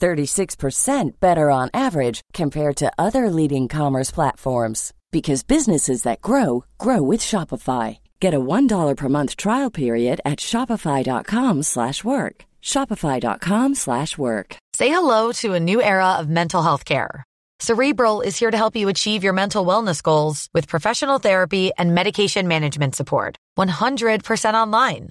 36% better on average compared to other leading commerce platforms because businesses that grow grow with Shopify. Get a $1 per month trial period at shopify.com/work. shopify.com/work. Say hello to a new era of mental health care. Cerebral is here to help you achieve your mental wellness goals with professional therapy and medication management support. 100% online.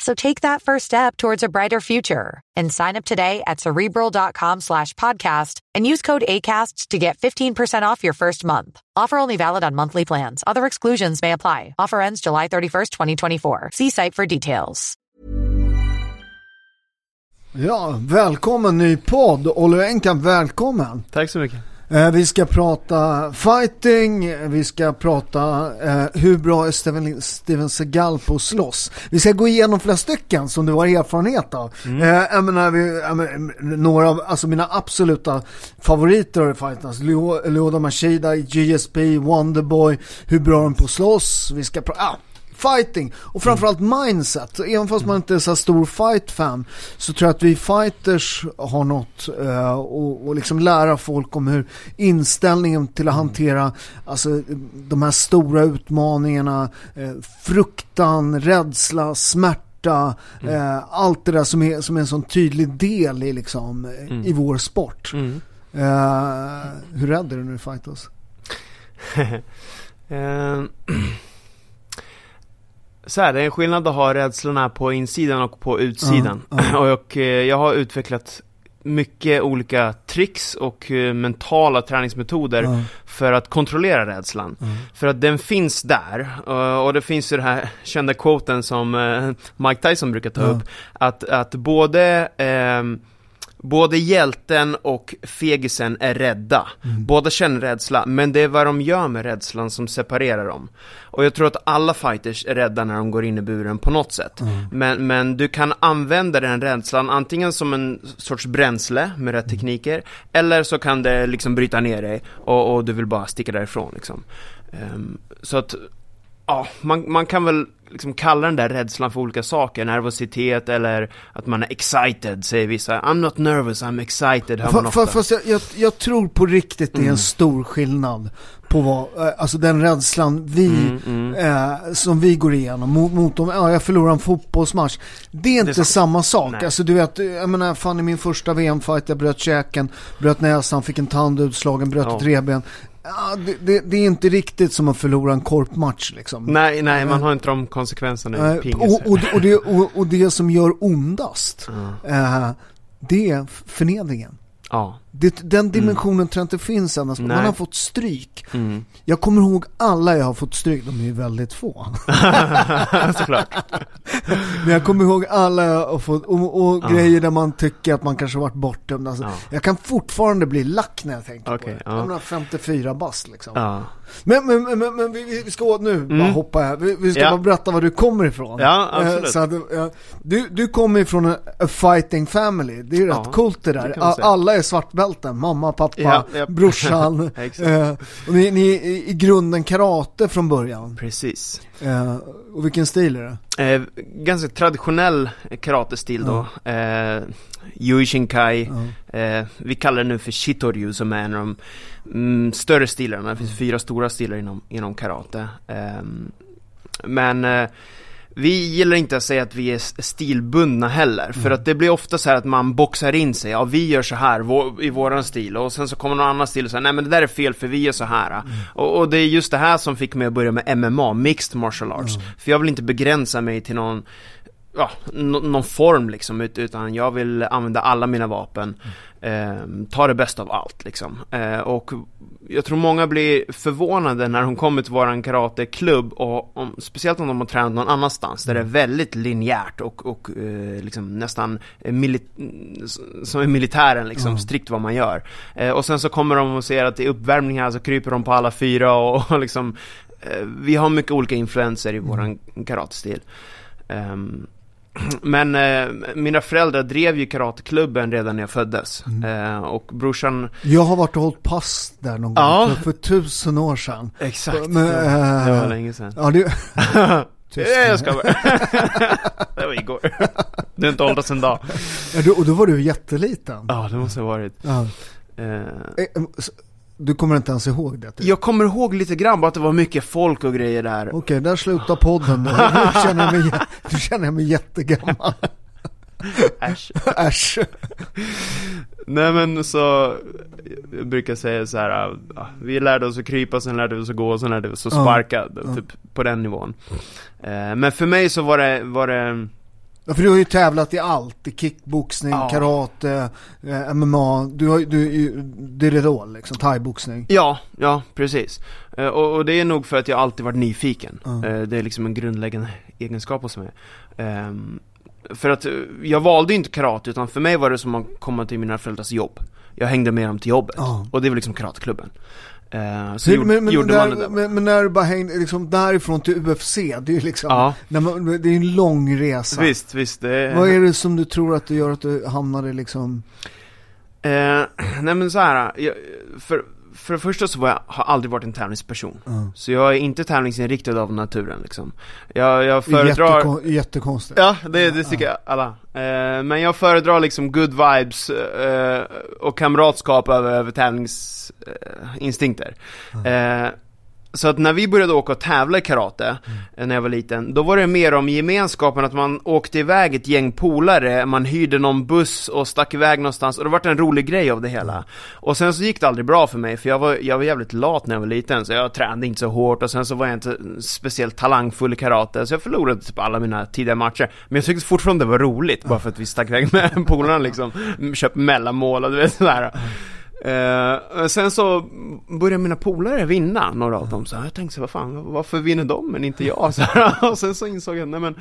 So take that first step towards a brighter future and sign up today at cerebral.com slash podcast and use code ACasts to get 15% off your first month. Offer only valid on monthly plans. Other exclusions may apply. Offer ends July 31st, 2024. See site for details. Ja, välkommen ny podd. Olle Enkan, välkommen. Tack så mycket. Eh, vi ska prata fighting, vi ska prata eh, hur bra är Steven, Steven Seagal på att slåss. Vi ska gå igenom flera stycken som du har erfarenhet av. Mm. Eh, jag menar, vi, jag menar, några av alltså mina absoluta favoriter av fighters. Lyoda Machida, GSP, Wonderboy, hur bra de på att slåss. Vi ska prata... Ah, fighting och framförallt mindset. Även fast man inte är så stor fight-fan så tror jag att vi fighters har något uh, och, och liksom lära folk om hur inställningen till att hantera alltså, de här stora utmaningarna, uh, fruktan, rädsla, smärta Mm. Eh, allt det där som är, som är en sån tydlig del i, liksom, mm. i vår sport. Mm. Eh, hur rädd är du när du fightas? så här, det är en skillnad att ha rädslorna på insidan och på utsidan. Uh, uh. och eh, jag har utvecklat mycket olika tricks och uh, mentala träningsmetoder uh. för att kontrollera rädslan. För att den finns där. och det finns ju den här kända quoten som eh, Mike Tyson brukar ta upp. Att, att både eh, Både hjälten och fegisen är rädda. Mm. Båda känner rädsla, men det är vad de gör med rädslan som separerar dem. Och jag tror att alla fighters är rädda när de går in i buren på något sätt. Mm. Men, men du kan använda den rädslan antingen som en sorts bränsle med rätt tekniker, eller så kan det liksom bryta ner dig och, och du vill bara sticka därifrån liksom. Um, så att, ja, man, man kan väl liksom kalla den där rädslan för olika saker, nervositet eller att man är excited, säger vissa. I'm not nervous, I'm excited, hör man ofta. Fast jag, jag, jag, tror på riktigt det är en mm. stor skillnad på vad, eh, alltså den rädslan vi, mm, mm. Eh, som vi går igenom mot, mot dem, ja jag förlorar en fotbollsmatch. Det är inte det är samma sak. Nej. Alltså du vet, jag menar fan i min första VM-fight, jag bröt käken, bröt näsan, fick en tand utslagen, bröt ja. ett reben. Ja, det, det, det, är inte riktigt som att förlora en korpmatch liksom. Nej, nej, man har inte de konsekvenserna i pingis. Och, och, och, det, och, och det som gör ondast, mm. eh, det är förnedringen. Ja. Det, den mm. dimensionen mm. tror jag inte finns annars. Nej. Man har fått stryk. Mm. Jag kommer ihåg alla jag har fått stryk. De är ju väldigt få. Såklart. Men jag kommer ihåg alla jag har fått. Och, och ja. grejer där man tycker att man kanske har varit bortdömd. Alltså, ja. Jag kan fortfarande bli lack när jag tänker okay, på det. Ja. Jag har 54 bast liksom. Ja. Men, men, men, men vi, ska nu mm. bara hoppa här. Vi, vi ska bara berätta var du kommer ifrån. Ja, absolut. Så att, du, du kommer ifrån en a fighting family. Det är rätt ja, coolt det där. Det alla är svartbälten. Mamma, pappa, ja, ja. brorsan. eh, och ni, ni är i grunden karate från början. Precis. Eh, och vilken stil är det? Eh, ganska traditionell karatestil då. Eh, Yui Shinkai. Eh, vi kallar det nu för Shitoryu som är en av de mm, större stilarna. Det finns fyra stora stilar inom, inom karate. Eh, men eh, vi gillar inte att säga att vi är stilbundna heller, för att det blir ofta så här att man boxar in sig, ja vi gör så här vår, i våran stil, och sen så kommer någon annan stil och säger nej men det där är fel för vi gör så här. Mm. Och, och, det är just det här som fick mig att börja med MMA, Mixed Martial Arts, mm. för jag vill inte begränsa mig till någon ja, någon form liksom, utan jag vill använda alla mina vapen, eh, ta det bästa av allt liksom. Eh, och jag tror många blir förvånade när de kommer till våran karateklubb, och om, speciellt om de har tränat någon annanstans, där det är mm. väldigt linjärt och, och eh, liksom nästan som i militären liksom, mm. strikt vad man gör. Eh, och sen så kommer de och ser att i uppvärmningar så kryper de på alla fyra och, och liksom, eh, vi har mycket olika influenser i våran karatestil. Um, men eh, mina föräldrar drev ju karateklubben redan när jag föddes. Mm. Eh, och brorsan... Jag har varit och hållit pass där någon gång ja. för, för tusen år sedan. Exakt, Men, det, var, det var länge sedan. Ja, det... Tyst. Jag ska bara. det var igår. Du har inte åldrats en dag. Ja, och då var du jätteliten. Ja, det måste ha varit. Ja. Eh. Du kommer inte ens ihåg det? Typ. Jag kommer ihåg lite grann, bara att det var mycket folk och grejer där. Okej, okay, där slutar podden då. Nu känner jag mig, nu känner jag mig jättegammal. Äsch. Äsch. Nej men så, jag brukar säga så här, vi lärde oss att krypa, sen lärde vi oss att gå, sen lärde vi oss att sparka, ja. typ på den nivån. Eh, men för mig så var det, var det Ja, för du har ju tävlat i allt. I kickboxning, ja. karate, eh, MMA. Du har du, Diridol liksom, thaiboxning. Ja, ja, precis. Eh, och, och, det är nog för att jag alltid varit nyfiken. Mm. Eh, det är liksom en grundläggande egenskap hos mig. Ehm, för att eh, jag valde inte karate, utan för mig var det som att komma till mina föräldrars jobb. Jag hängde med dem till jobbet. Mm. Och det var liksom karateklubben. Uh, så men, men, gjorde där, man det men, men, när du bara hängde liksom därifrån till UFC, det är ju liksom, ja. man, det är en lång resa. Visst, visst. Det... Vad är det som du tror att det gör att du hamnade liksom? Uh, nej men så här, jag, för, för det första så var jag, har aldrig varit en tävlingsperson. Mm. Så jag är inte tävlingsinriktad av naturen liksom. Jag, jag föredrar... Jättekon jättekonstigt. Ja, det, det tycker ja. jag alla. Uh, men jag föredrar liksom good vibes uh, och kamratskap över, över tävlingsinstinkter. Mm. Så att när vi började åka och tävla i karate, mm. när jag var liten, då var det mer om gemenskapen, att man åkte iväg ett gäng polare, man hyrde någon buss och stack iväg någonstans, och det vart en rolig grej av det hela. Och sen så gick det aldrig bra för mig, för jag var, jag var jävligt lat när jag var liten, så jag tränade inte så hårt, och sen så var jag inte speciellt talangfull i karate, så jag förlorade typ alla mina tidiga matcher. Men jag tyckte fortfarande det var roligt, bara för att vi stack iväg med polarna liksom, köpte mellanmål och du vet sådär. Eh, sen så började mina polare vinna, några av dem. Så jag tänkte så vad fan, varför vinner de men inte jag? Så här, och sen så insåg jag, nej men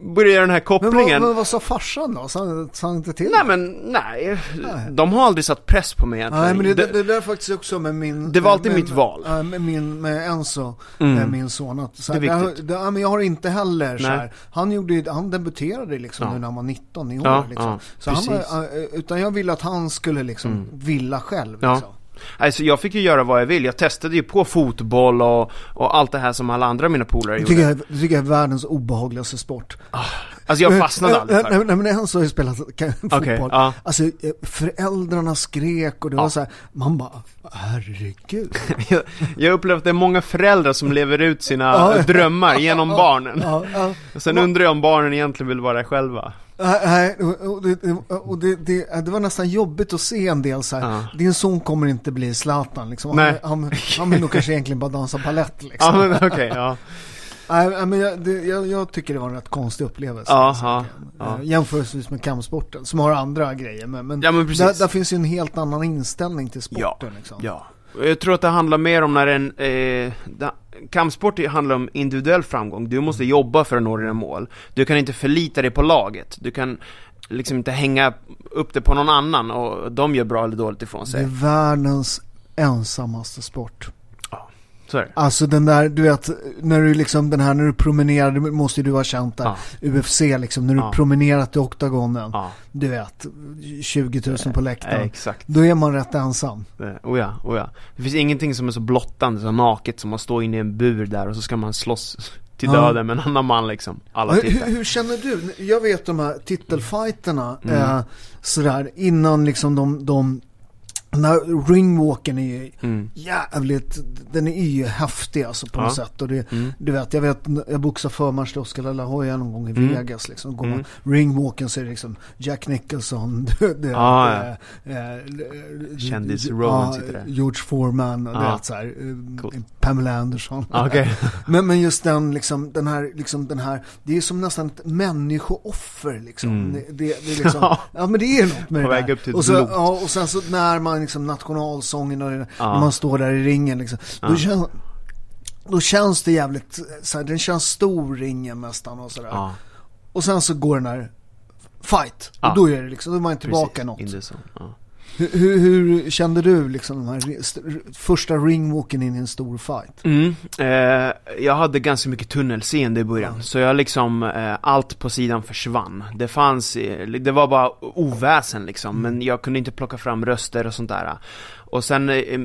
började göra den här kopplingen. Men vad, men vad sa farsan då? Sa han inte till? Nej men nej. nej. De har aldrig satt press på mig egentligen. Nej men det, det, det där faktiskt också med min... Det var alltid med, mitt val. Med, med min, med Enzo, mm. med min son. Att, så här, det är viktigt. Det, men jag har inte heller så här, Han gjorde han debuterade liksom ja. nu när han var 19 i år ja, liksom. Ja, så han var, eh, utan jag ville att han skulle liksom mm. vilja själv liksom. Alltså jag fick ju göra vad jag vill. Jag testade ju på fotboll och, och allt det här som alla andra mina polare gjorde. Jag, det tycker jag är världens obehagligaste sport. Ah, alltså jag fastnade aldrig för Nej men en har ju spelat fotboll. Okay, ah. Alltså eh, föräldrarna skrek och det ah. var så här, man bara, herregud. jag, jag upplevt att det är många föräldrar som lever ut sina drömmar genom barnen. Och sen undrar jag om barnen egentligen vill vara själva. Nej, och, det, och det, det, det, var nästan jobbigt att se en del så här. Ja. Din son kommer inte bli Zlatan liksom. Nej. Han, han, han vill nog kanske egentligen bara dansa balett liksom. Ja, men okay, ja. Nej, men jag, det, jag, jag, tycker det var en rätt konstig upplevelse. Aha, ja. Eh, jämförelsevis med kampsporten, som har andra grejer. Men, men, ja, men där, där, finns ju en helt annan inställning till sporten. Ja, liksom. ja. Jag tror att det handlar mer om när en... Eh, kampsport handlar om individuell framgång. Du måste jobba för att nå dina mål. Du kan inte förlita dig på laget. Du kan liksom inte hänga upp det på någon annan och de gör bra eller dåligt ifrån sig. Det är världens ensammaste sport. Alltså den där, du vet, när du liksom, den här när du promenerar, det måste ju du ha känt där, ja. UFC liksom, när du ja. promenerat i oktagonen, ja. du vet, 20 000 på läktaren. exakt. Då är man rätt ensam. Oh ja, oh ja. Det finns ingenting som är så blottande, så naket som att stå inne i en bur där och så ska man slåss till döden med en annan man liksom. Alla hur, hur, känner du? Jag vet de här titelfighterna, mm. eh, sådär, innan liksom de, de Den här ringwalken är ju mm. jävligt, den är ju häftig alltså på ja. något sätt. Och det, mm. Du vet, jag vet, jag boxade förmatch till Oscar de la Hoya någon gång i mm. Vegas liksom. Går mm. ringwalken så är det liksom Jack Nicholson, det, ah, ja. äh, äh, Kändis-Rowan sitter där. George Foreman och ah. vet så här, cool. Pamela Anderson. Ah, okay. men, men just den liksom, den här, liksom den här, det är som nästan ett människooffer liksom. Mm. Det, det, det är liksom, ja men det är något med på det där. och, så, ja, och sen så när man liksom nationalsången och ja. när man står där i ringen liksom. Då, känns, då känns det jävligt, så här, den känns stor ringen nästan och sådär. Ja. Och sen så går den här fight. Och då är det liksom, då är man tillbaka Precis. något. Hur, hur, kände du liksom den här första ringwalken in i en stor fight? Mm, eh, jag hade ganska mycket tunnelseende i början, mm. så jag liksom, eh, allt på sidan försvann. Det fanns, eh, det var bara oväsen liksom, mm. men jag kunde inte plocka fram röster och sånt där. Och sen, eh,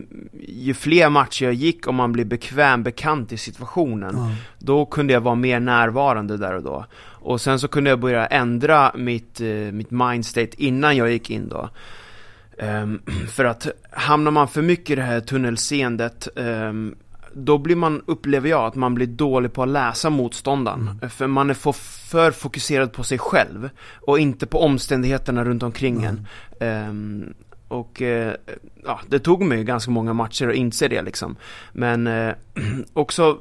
ju fler matcher jag gick och man blev bekväm, bekant i situationen, mm. då kunde jag vara mer närvarande där och då. Och sen så kunde jag börja ändra mitt, eh, mitt mindstate innan jag gick in då. Um, för att hamnar man för mycket i det här tunnelseendet um, då blir man, upplever jag, att man blir dålig på att läsa motståndaren. Mm. För man är för, för fokuserad på sig själv och inte på omständigheterna runt omkring mm. en. Um, och uh, ja, det tog mig ganska många matcher att inse det liksom. Men uh, också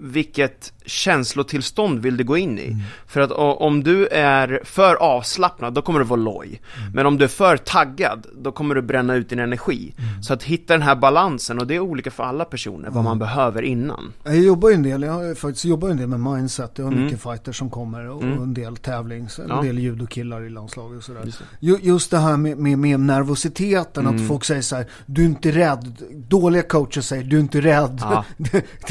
vilket känslotillstånd vill du gå in i? Mm. För att om du är för avslappnad, då kommer du vara loj. Mm. Men om du är för taggad, då kommer du bränna ut din energi. Mm. Så att hitta den här balansen, och det är olika för alla personer, vad man behöver innan. Jag jobbar ju en del, jag har faktiskt jobbat en del med mindset. Jag har mm. mycket fighters som kommer och mm. en del tävlings, en ja. del judokillar i landslaget och sådär. Just det. Just det här med, med, med nervositeten, att mm. folk säger så här, du är inte rädd. Dåliga coacher säger, du är inte rädd. Ja.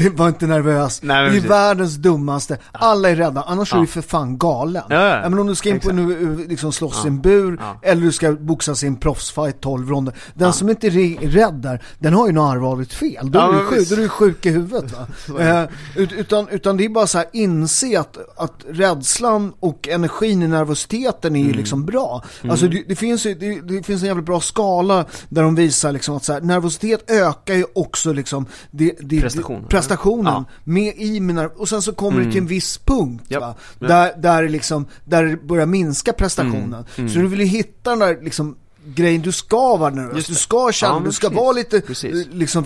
var inte nervös. Nej, det är världens dummaste. Alla är rädda, annars ja. är du för fan galen. Ja, ja. Men om du ska in på nu, liksom slåss i en bur, eller du ska boxas i en proffsfight 12 ronder. Den som inte är rädd där, den har ju något allvarligt fel. Då är, du, sjuk, då är du sjuk i huvudet. Eh, utan, utan det är bara så här, inse att, att rädslan och energin i nervositeten är mm. liksom bra. Mm. Alltså det, det finns ju, det, det, finns en jävligt bra skala där de visar liksom att så här, nervositet ökar ju också liksom det, det, Prestation. prestationen med i mina, och sen så kommer mm. det till en viss punkt yep. va? Där, där, liksom, där det börjar minska prestationen. Mm. Mm. Så du vill ju hitta den där liksom grejen, du ska vara nervös, du ska känna, ja, du ska precis. vara lite precis. liksom,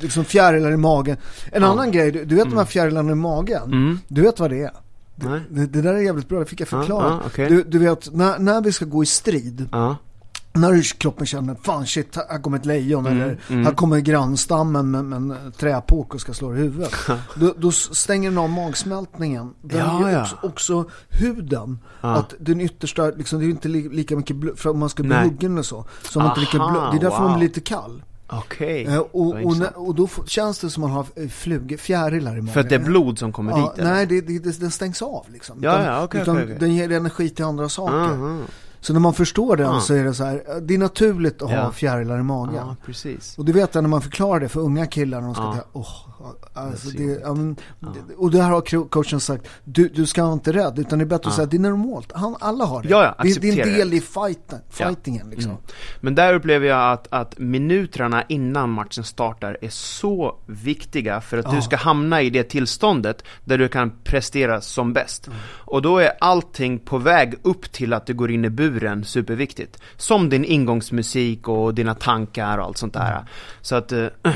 liksom fjärilar i magen. En ja. annan grej, du, du vet mm. de här fjärilarna i magen, mm. du vet vad det är? Det, det, där är jävligt bra, det fick jag förklara. Ja, okay. du, du vet, när, när vi ska gå i strid, när kroppen känner, fan shit, här kommer ett lejon mm, eller mm. här kommer grannstammen med, med en träpåk och ska slå i huvudet. då, då, stänger den av magsmältningen. Den ja, ja. Också, också, huden. Ja. Att den yttersta, liksom, det är inte li, lika mycket blod, för om man ska bli huggen eller så. så Aha, inte lika blod, det är därför wow. man blir lite kall. Okej. Okay. Eh, och, och, och, då känns det som att man har flugor, fjärilar i magen. För att det är blod som kommer ja, dit? Nej, det, det, den stängs av liksom. Ja, ja, okay, utan okay, okay. den ger energi till andra saker. Uh -huh. Så när man förstår den ah. så är det så här, det är naturligt att ja. ha fjärilar i magen. Ja, precis. Och du vet när man förklarar det för unga killar när de ska ja. ta, oh, alltså det, um, ja. och det här har coachen sagt, du, du ska vara inte rädd, utan det är bättre ja. att säga, det är normalt. Han, alla har det. Ja, det, det är en del i fighten, fightingen liksom. Mm. Men där upplever jag att, att minuterna innan matchen startar är så viktiga för att du ska hamna i det tillståndet där du kan prestera som bäst. Mm. Och då är allting på väg upp till att du går in i buren superviktigt. Som din ingångsmusik och dina tankar och allt sånt där. Så att äh,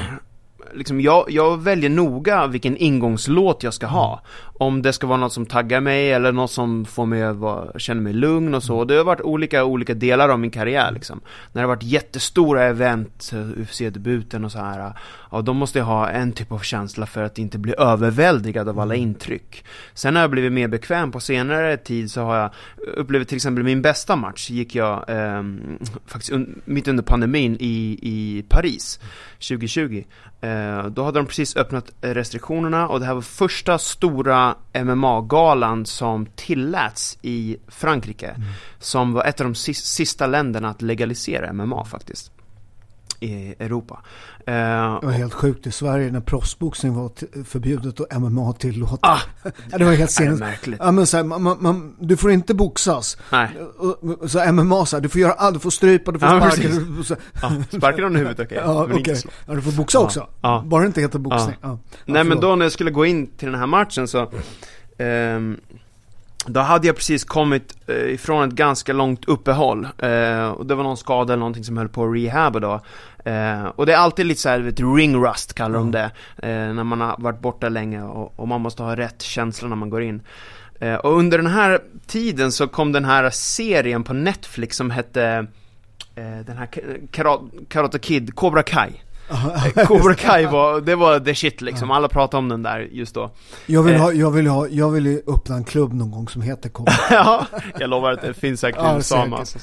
liksom jag, jag väljer noga vilken ingångslåt jag ska ha. Om det ska vara något som taggar mig eller något som får mig att vara, känna mig lugn och så. Det har varit olika, olika delar av min karriär liksom. När det har varit jättestora event, UFC-debuten och så här. Ja, då måste jag ha en typ av känsla för att inte bli överväldigad av alla intryck. Sen har jag blivit mer bekväm på senare tid så har jag upplevt till exempel min bästa match gick jag eh, faktiskt un mitt under pandemin i, i Paris 2020. Eh, då hade de precis öppnat restriktionerna och det här var första stora MMA-galan som tilläts i Frankrike. Mm. Som var ett av de sista länderna att legalisera MMA faktiskt. i Europa. Uh, det var helt sjukt i Sverige när proffsboxning var förbjudet och MMA tillåtet. Ah, det var helt sinnes. Ja, men så här, man, man, du får inte boxas. Nej. Och, så MMA så här, du får göra allt, du får strypa, du får ja, sparka. Du, så, ja, sparka någon i huvudet okej. Okay. Ja, okay. ja, du får boxa också. Ja. Bara det inte heter boxning. Ja. Nej men då när jag skulle gå in till den här matchen så um, då hade jag precis kommit eh, ifrån ett ganska långt uppehåll eh, och det var någon skada eller någonting som höll på att rehabba då. Eh, Och det är alltid lite såhär, vet, ring rust kallar de det eh, När man har varit borta länge och, och, man måste ha rätt känsla när man går in. Eh, Och under den här tiden så kom den här serien på Netflix som hette eh, Den här Karate Kid, Cobra Kai Cobra Kai var, det var the shit liksom, alla pratade om den där just då. Jag vill, ha, jag vill, ha, jag vill öppna en klubb någon gång som heter Cobra Ja, jag lovar att det finns säkert i USA massa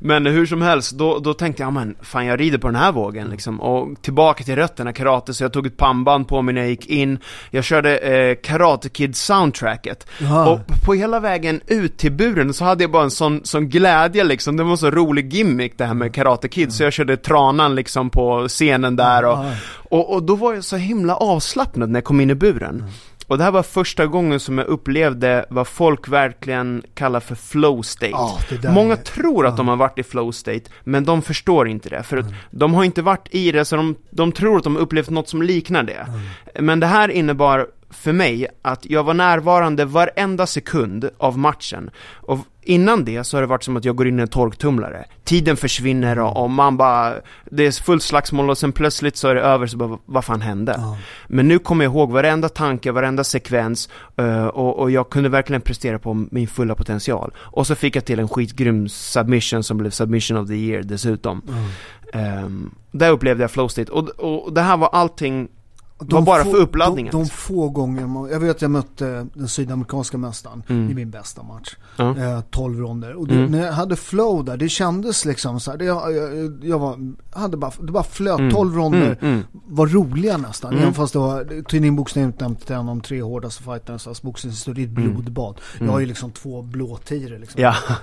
Men hur som helst, då, då tänkte jag, men fan jag rider på den här vågen liksom. Och tillbaka till rötterna, karate, så jag tog ett pannband på mig när jag gick in. Jag körde eh, Karate Kid soundtracket. Aha. Och på hela vägen ut till buren så hade jag bara en sån, sån glädje liksom. Det var en så rolig gimmick det här med Karate Kid, mm. så jag körde tranan liksom på scenen där och, och, och, då var jag så himla avslappnad när jag kom in i buren. Och det här var första gången som jag upplevde vad folk verkligen kallar för flow state. Ah, Många är... tror att ah. de har varit i flow state, men de förstår inte det. För mm. de har inte varit i det, så de, de tror att de har upplevt något som liknar det. Mm. Men det här innebar för mig att jag var närvarande varenda sekund av matchen. Och innan det så har det varit som att jag går in i en torktumlare. Tiden försvinner och, och man bara, det är fullt slagsmål och sen plötsligt så är det över så bara, vad fan hände? Ja. Men nu kommer jag ihåg varenda tanke, varenda sekvens uh, och, och, jag kunde verkligen prestera på min fulla potential. Och så fick jag till en skitgrym submission som blev submission of the year dessutom. Mm. Um, där upplevde jag flow state och, och det här var allting de var bara få, för uppladdningen. De, de, få gånger, jag vet att jag mötte den sydamerikanska mästaren mm. i min bästa match. Mm. Eh, 12 ronder. Och det, mm. när jag hade flow där, det kändes liksom så här, det, jag, jag, jag var, hade bara, det bara flöt, mm. 12 ronder mm, mm. var roliga nästan. Mm. Även fast det var, tidningboxning utnämnt till en av de tre hårdaste fighterna, så boxningshistoria, ett blodbad. Jag har ju liksom två blåtiror liksom. Ja.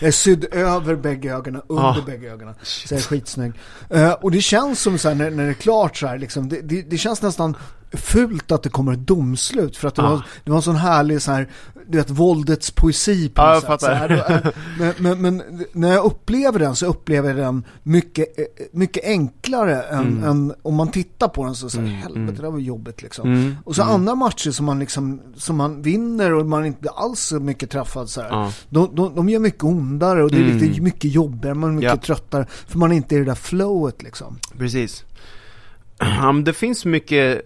jag är sydd över bägge ögonen, under ah. bägge ögonen. Så jag är skitsnygg. Eh, och det känns som så här, när, när det är klart så här, liksom, det, det, det känns nästan fult att det kommer ett domslut för att det, ah. var, det var en sån härlig så här, du vet, våldets poesi på ja, sätt. Så här, men, men, men, när jag upplever den så upplever jag den mycket, mycket enklare än, mm. än om man tittar på den så säger mm. helvete, mm. det var jobbigt liksom. Mm. Och så mm. andra matcher som man liksom, som man vinner och man inte alls är mycket träffad så här. Ah. De, de, de gör mycket ondare och det är lite mm. mycket jobbigare, man är mycket ja. tröttare för man är inte i det där flowet liksom. Precis. Ja, det finns mycket,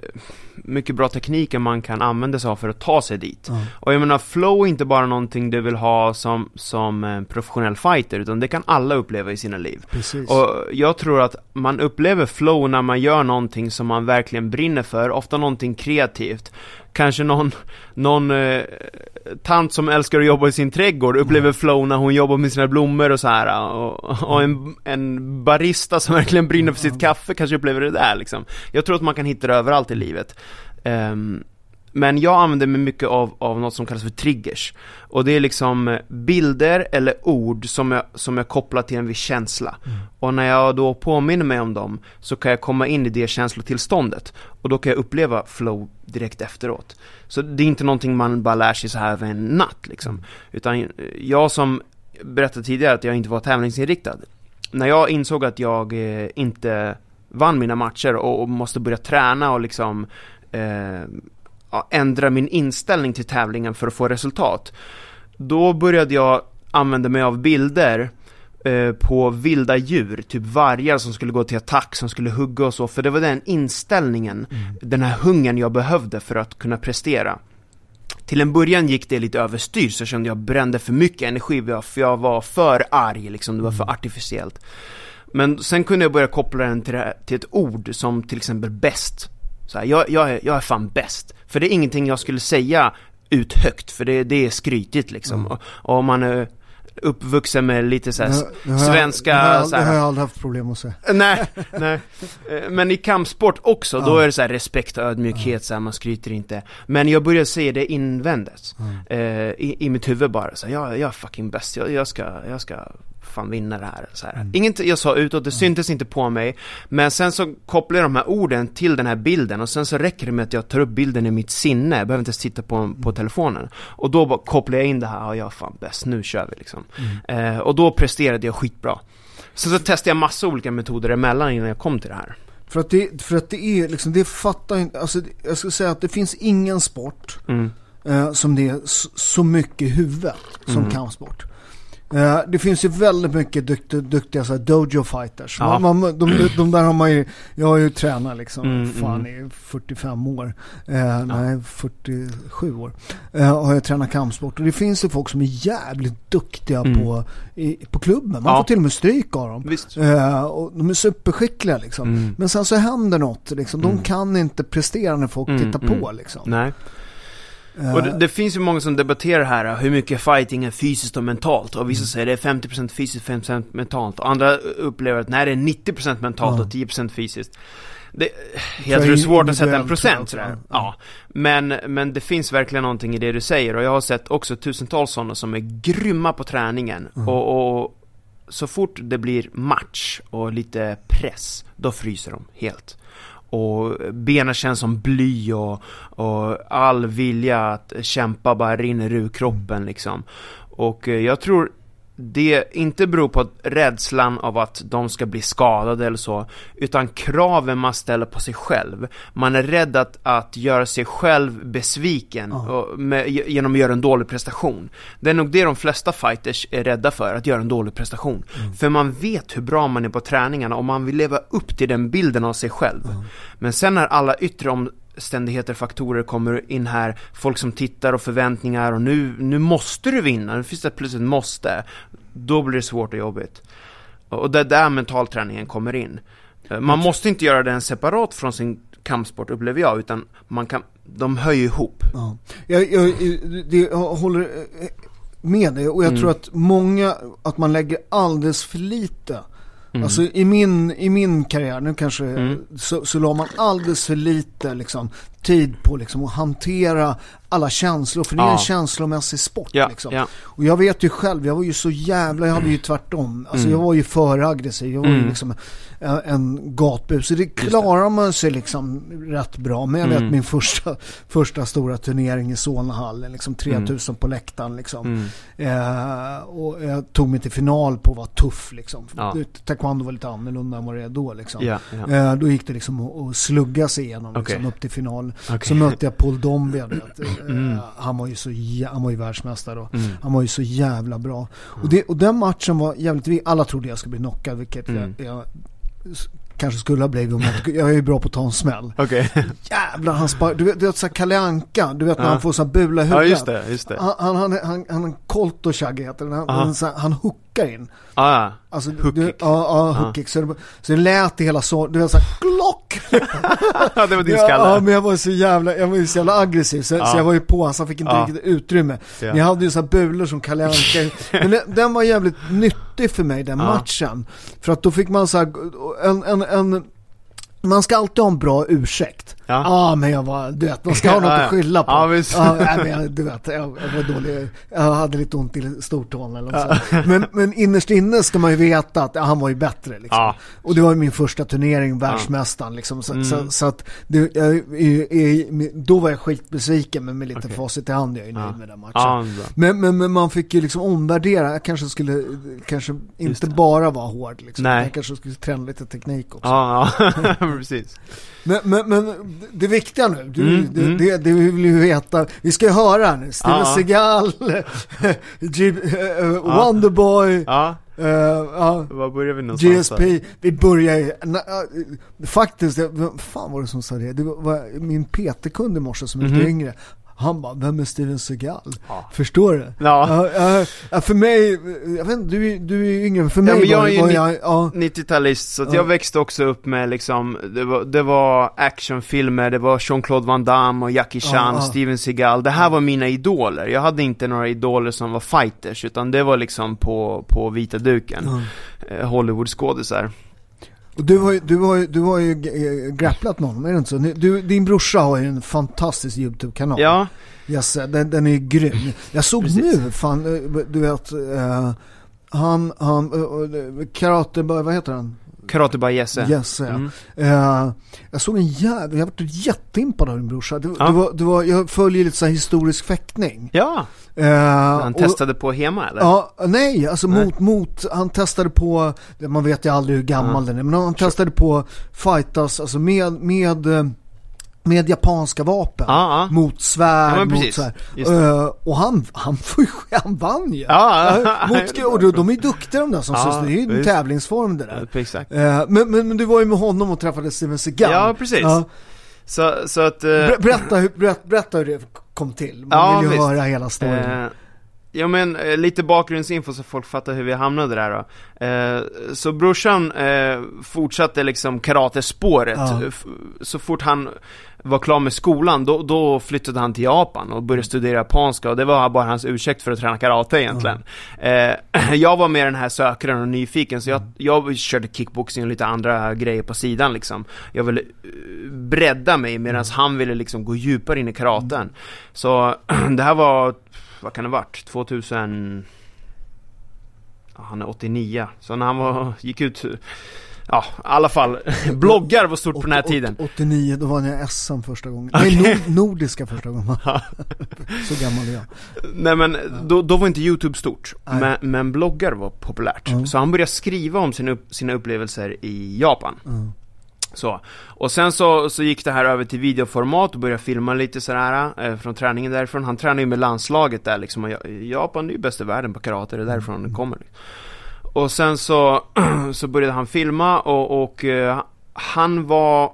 mycket bra tekniker man kan använda sig av för att ta sig dit. Mm. Och jag menar, flow är inte bara någonting du vill ha som, som professionell fighter, utan det kan alla uppleva i sina liv. Precis. Och jag tror att man upplever flow när man gör någonting som man verkligen brinner för, ofta någonting kreativt kanske någon, någon eh, tant som älskar att jobba i sin trädgård upplever mm. flow när hon jobbar med sina blommor och så här och, och en, en barista som verkligen brinner för sitt kaffe kanske upplever det där liksom. Jag tror att man kan hitta det överallt i livet. Um, men jag använder mig mycket av, av något som kallas för triggers. Och det är liksom bilder eller ord som jag, som jag kopplar till en viss känsla. Mm. Och när jag då påminner mig om dem så kan jag komma in i det känslotillståndet. Och då kan jag uppleva flow direkt efteråt. Så det är inte någonting man bara lär sig så här över en natt liksom. Mm. Utan jag som berättade tidigare att jag inte var tävlingsinriktad. När jag insåg att jag eh, inte vann mina matcher och, och måste börja träna och liksom eh, ändra min inställning till tävlingen för att få resultat. Då började jag använda mig av bilder eh, på vilda djur, typ vargar som skulle gå till attack, som skulle hugga och så, för det var den inställningen, mm. den här hungern jag behövde för att kunna prestera. Till en början gick det lite överstyr, så jag kände jag brände för mycket energi, för jag var för arg liksom, det var för mm. artificiellt. Men sen kunde jag börja koppla den till, till ett ord som till exempel bäst. Så här, jag, jag, är, jag är fan bäst. För det är ingenting jag skulle säga ut högt, för det, det är skrytigt liksom. Mm. Och, och om man är uppvuxen med lite såhär svenska... Det har, det har jag aldrig haft problem att säga. Nej, nej. Eh, men i kampsport också, ja. då är det såhär respekt och ödmjukhet, så här, man skryter inte. Men jag började säga det invändigt. Mm. Eh, i, I mitt huvud bara, så här, jag, jag är fucking bäst, jag, jag, ska, jag ska fan vinna det här. Så här. Mm. Inget jag sa utåt, det syntes inte på mig. Men sen så kopplar jag de här orden till den här bilden och sen så räcker det med att jag tar upp bilden i mitt sinne. Jag behöver inte ens titta på, på telefonen. Och då bara kopplar jag in det här, ja jag är fan bäst, nu kör vi liksom. Mm. Eh, och då presterade jag skitbra. Så så testade jag massa olika metoder emellan innan jag kom till det här. För att det, för att det är liksom, det fattar inte, alltså jag skulle säga att det finns ingen sport Mm. eh, som det är så, mycket i huvudet som Mm. kampsport. Eh, det finns ju väldigt mycket duktiga, duktiga så dojo fighters. Ja. Man, man, de, de, där har man ju, jag har ju tränat liksom, Mm, fan i 45 år. Eh, Nej, 47 år. Eh, har jag tränat kampsport. Och det finns ju folk som är jävligt duktiga Mm. på, i, på klubben. Man Ja. får till och med stryk av dem. Eh, och de är superskickliga liksom. Mm. Men sen så händer något liksom. De Mm. kan inte prestera när folk Mm, tittar på mm. liksom. Nej. Och det, det finns ju många som debatterar här hur mycket fighting är fysiskt och mentalt. Och Mm. vissa säger det är 50% fysiskt, 50% mentalt. Och andra upplever att nej, det är 90% mentalt och 10% fysiskt. Det, jag tror det är svårt att sätta en procent sådär. Ja. Men, men det finns verkligen någonting i det du säger. Och jag har sett också tusentals sådana som är grymma på träningen. Mm. Och, och så fort det blir match och lite press, då fryser de helt. Och benen känns som bly och, och all vilja att kämpa bara rinner ur kroppen liksom. Och eh, jag tror det inte beror på rädslan av att de ska bli skadade eller så, utan kraven man ställer på sig själv. Man är rädd att, att göra sig själv besviken och med, genom att göra en dålig prestation. Det är nog det de flesta fighters är rädda för, att göra en dålig prestation. För man vet hur bra man är på träningarna och man vill leva upp till den bilden av sig själv. Men sen när alla yttre omständigheter, faktorer kommer in här, folk som tittar och förväntningar och nu, nu måste du vinna, nu finns det plötsligt måste. Då blir det svårt och jobbigt. Och det är där mentalträningen kommer in. Eh, Man måste inte göra den separat från sin kampsport upplever jag, utan man kan, de ju ihop. Ja. Jag, jag, det, jag håller eh, med dig och jag Mm. tror att många, att man lägger alldeles för lite. Mm. Alltså i min, i min karriär, nu kanske, Mm. så, så la man alldeles för lite liksom, tid på liksom, att hantera alla känslor. För det är Ja. en känslomässig sport. Ja, liksom. ja. Och jag vet ju själv, jag var ju så jävla, jag hade ju tvärtom. Alltså Mm. jag var ju för aggressiv, jag var ju Mm. liksom en, en gatbus. Så det klarar man sig liksom rätt bra. Men jag vet Mm. min första, första stora turnering i Solnahallen, liksom 3000 på läktaren liksom. Mm. Eh, och jag tog mig till final på att vara tuff liksom. Ja. Taekwondo var lite annorlunda än vad det är då liksom. Ja, ja. Eh, då gick det liksom att, slugga sig igenom liksom, Okej. upp till final. Okej. Så mötte jag Paul Dombia, du vet. Eh, Mm. Han var ju så han var ju världsmästare då. Mm. Han var ju så jävla bra. Och, det, och den matchen var jävligt vi Alla trodde jag skulle bli knockad, vilket Mm. jag, jag kanske skulle ha blivit. om jag- Jag är ju bra på att ta en smäll. Okej. Jävlar, han spar, du vet, du vet så Kalle Anka, du vet när Ja. han får så här bula i Ja, huvudet. just det, just det. Han, han, han, han, han Kolto Shaggy heter den. Han, han, han hookar in. Ah, ja. Alltså, Hook du, kick. Ja, ja, hook kick. Så, det, så det lät i hela så, du vet såhär, glock! ja, det var din skalle. ja, men jag var så jävla, jag var ju så jävla aggressiv så, så jag var ju på honom, så han fick inte Ja. riktigt utrymme. Ja. Jag hade ju så här bulor som Kalle Anka. Men den, den var jävligt nyttig för mig, den Ja. matchen. För att då fick man så här, en, en, en man ska alltid ha en bra ursäkt. Ja. ah, men jag var, du vet, man ska ha något Ja, ja. att skylla på. Ja, visst. Ja, nej, men jag, du vet, jag, jag var dålig. Jag hade lite ont i stortån eller något sånt. men, men innerst inne ska man ju veta att ja, han var ju bättre liksom. Ja. Och det var ju min första turnering, världsmästaren liksom. Så, Mm. så, så att det, jag, är- är- då var jag skitbesviken men med lite Okej. facit i hand är jag ju nöjd Ja. med den matchen. Ja. Men, men, men man fick ju liksom omvärdera, jag kanske skulle, kanske inte bara vara hård liksom. Nej. Jag kanske skulle träna lite teknik också. Ja, ja. precis. Men, men, men det viktiga nu, du, Mm, det, mm. Det, det vill ju veta, vi ska ju höra nu, Steven Ja. Seagal, G, eh, Wonderboy, Ja, eh, ja, var börjar vi någonstans? GSP, vi börjar ju, äh, faktiskt, vem fan var det som sa det? Det var min PT-kund i morse som är lite Mhm. yngre. Han bara, vem är Steven Seagal? Ja. Förstår du? Ja. ja, ja, för mig, jag vet inte, du, är- du är ju yngre, för Ja, mig men jag var, är ju ja, 90-talist, så att Ja. jag växte också upp med liksom, det var, det var actionfilmer, det var Jean-Claude Van Damme och Jackie Chan, Ja, ja. Steven Seagal. Det här var mina idoler. Jag hade inte några idoler som var fighters, utan det var liksom på, på vita duken. ja. Eh, Hollywood-skådisar. Och du har ju, du har ju, du har ju eh, grapplat med honom, är det inte så? Du, din brorsa har ju en fantastisk YouTube-kanal. Ja, Jesse, den, den är ju grym. Jag såg Precis. nu, fan, eh, du vet, eh, han, han, uh, karate, vad heter han? Karate by Jesse. Jesse, mm. uh, Jag såg en jävla, jag var jätteimpad av din brorsa. Det, ja. det, var, det var, jag följer lite så historisk fäktning. Ja. Uh, han testade och, på Hema eller? Ja, nej, alltså nej. mot, mot, han testade på, man vet ju aldrig hur gammal den är, men han testade på fightas, alltså med, med med japanska vapen ah, ah. mot svärd, ja, mot svärd. Uh, och han, han, han vann ju. Ah, mot, och de, de är duktiga de där som ah, syns, det är ju en tävlingsform det där. exakt. Uh, men, men, men, du var ju med honom och träffade Steven Seagal. Ja, precis. Uh, så, så att... Uh, berätta, hur, berätta, berätta hur det kom till. Man ja, vill ju visst. höra hela storyn. Ja men lite bakgrundsinfo så folk fattar hur vi hamnade där då. Eh, så brorsan eh, fortsatte liksom karatespåret. Ja. Så fort han var klar med skolan, då, då, flyttade han till Japan och började studera japanska och det var bara hans ursäkt för att träna karate egentligen. Mm. Eh, jag var med den här sökaren och nyfiken så jag, jag körde kickboxing och lite andra grejer på sidan liksom. Jag ville uh, bredda mig medan mm. han ville liksom gå djupare in i karaten. Så det här var vad kan det varit? 2000... Ja, han är 89, så när han var, gick ut Ja, i alla fall, bloggar var stort på den här tiden 89, då vann jag SM första gången, okay. nej Nordiska första gången Så gammal är jag Nej men, då, då var inte YouTube stort, men, men, bloggar var populärt mm. Så han började skriva om sina, sina upplevelser i Japan mm. Så. Och sen så, så gick det här över till videoformat och började filma lite sådär eh, från träningen därifrån. Han tränar ju med landslaget där liksom. Och Japan är ju bäst i världen på karate, det är därifrån det kommer. Och sen så, så började han filma och, och eh, han var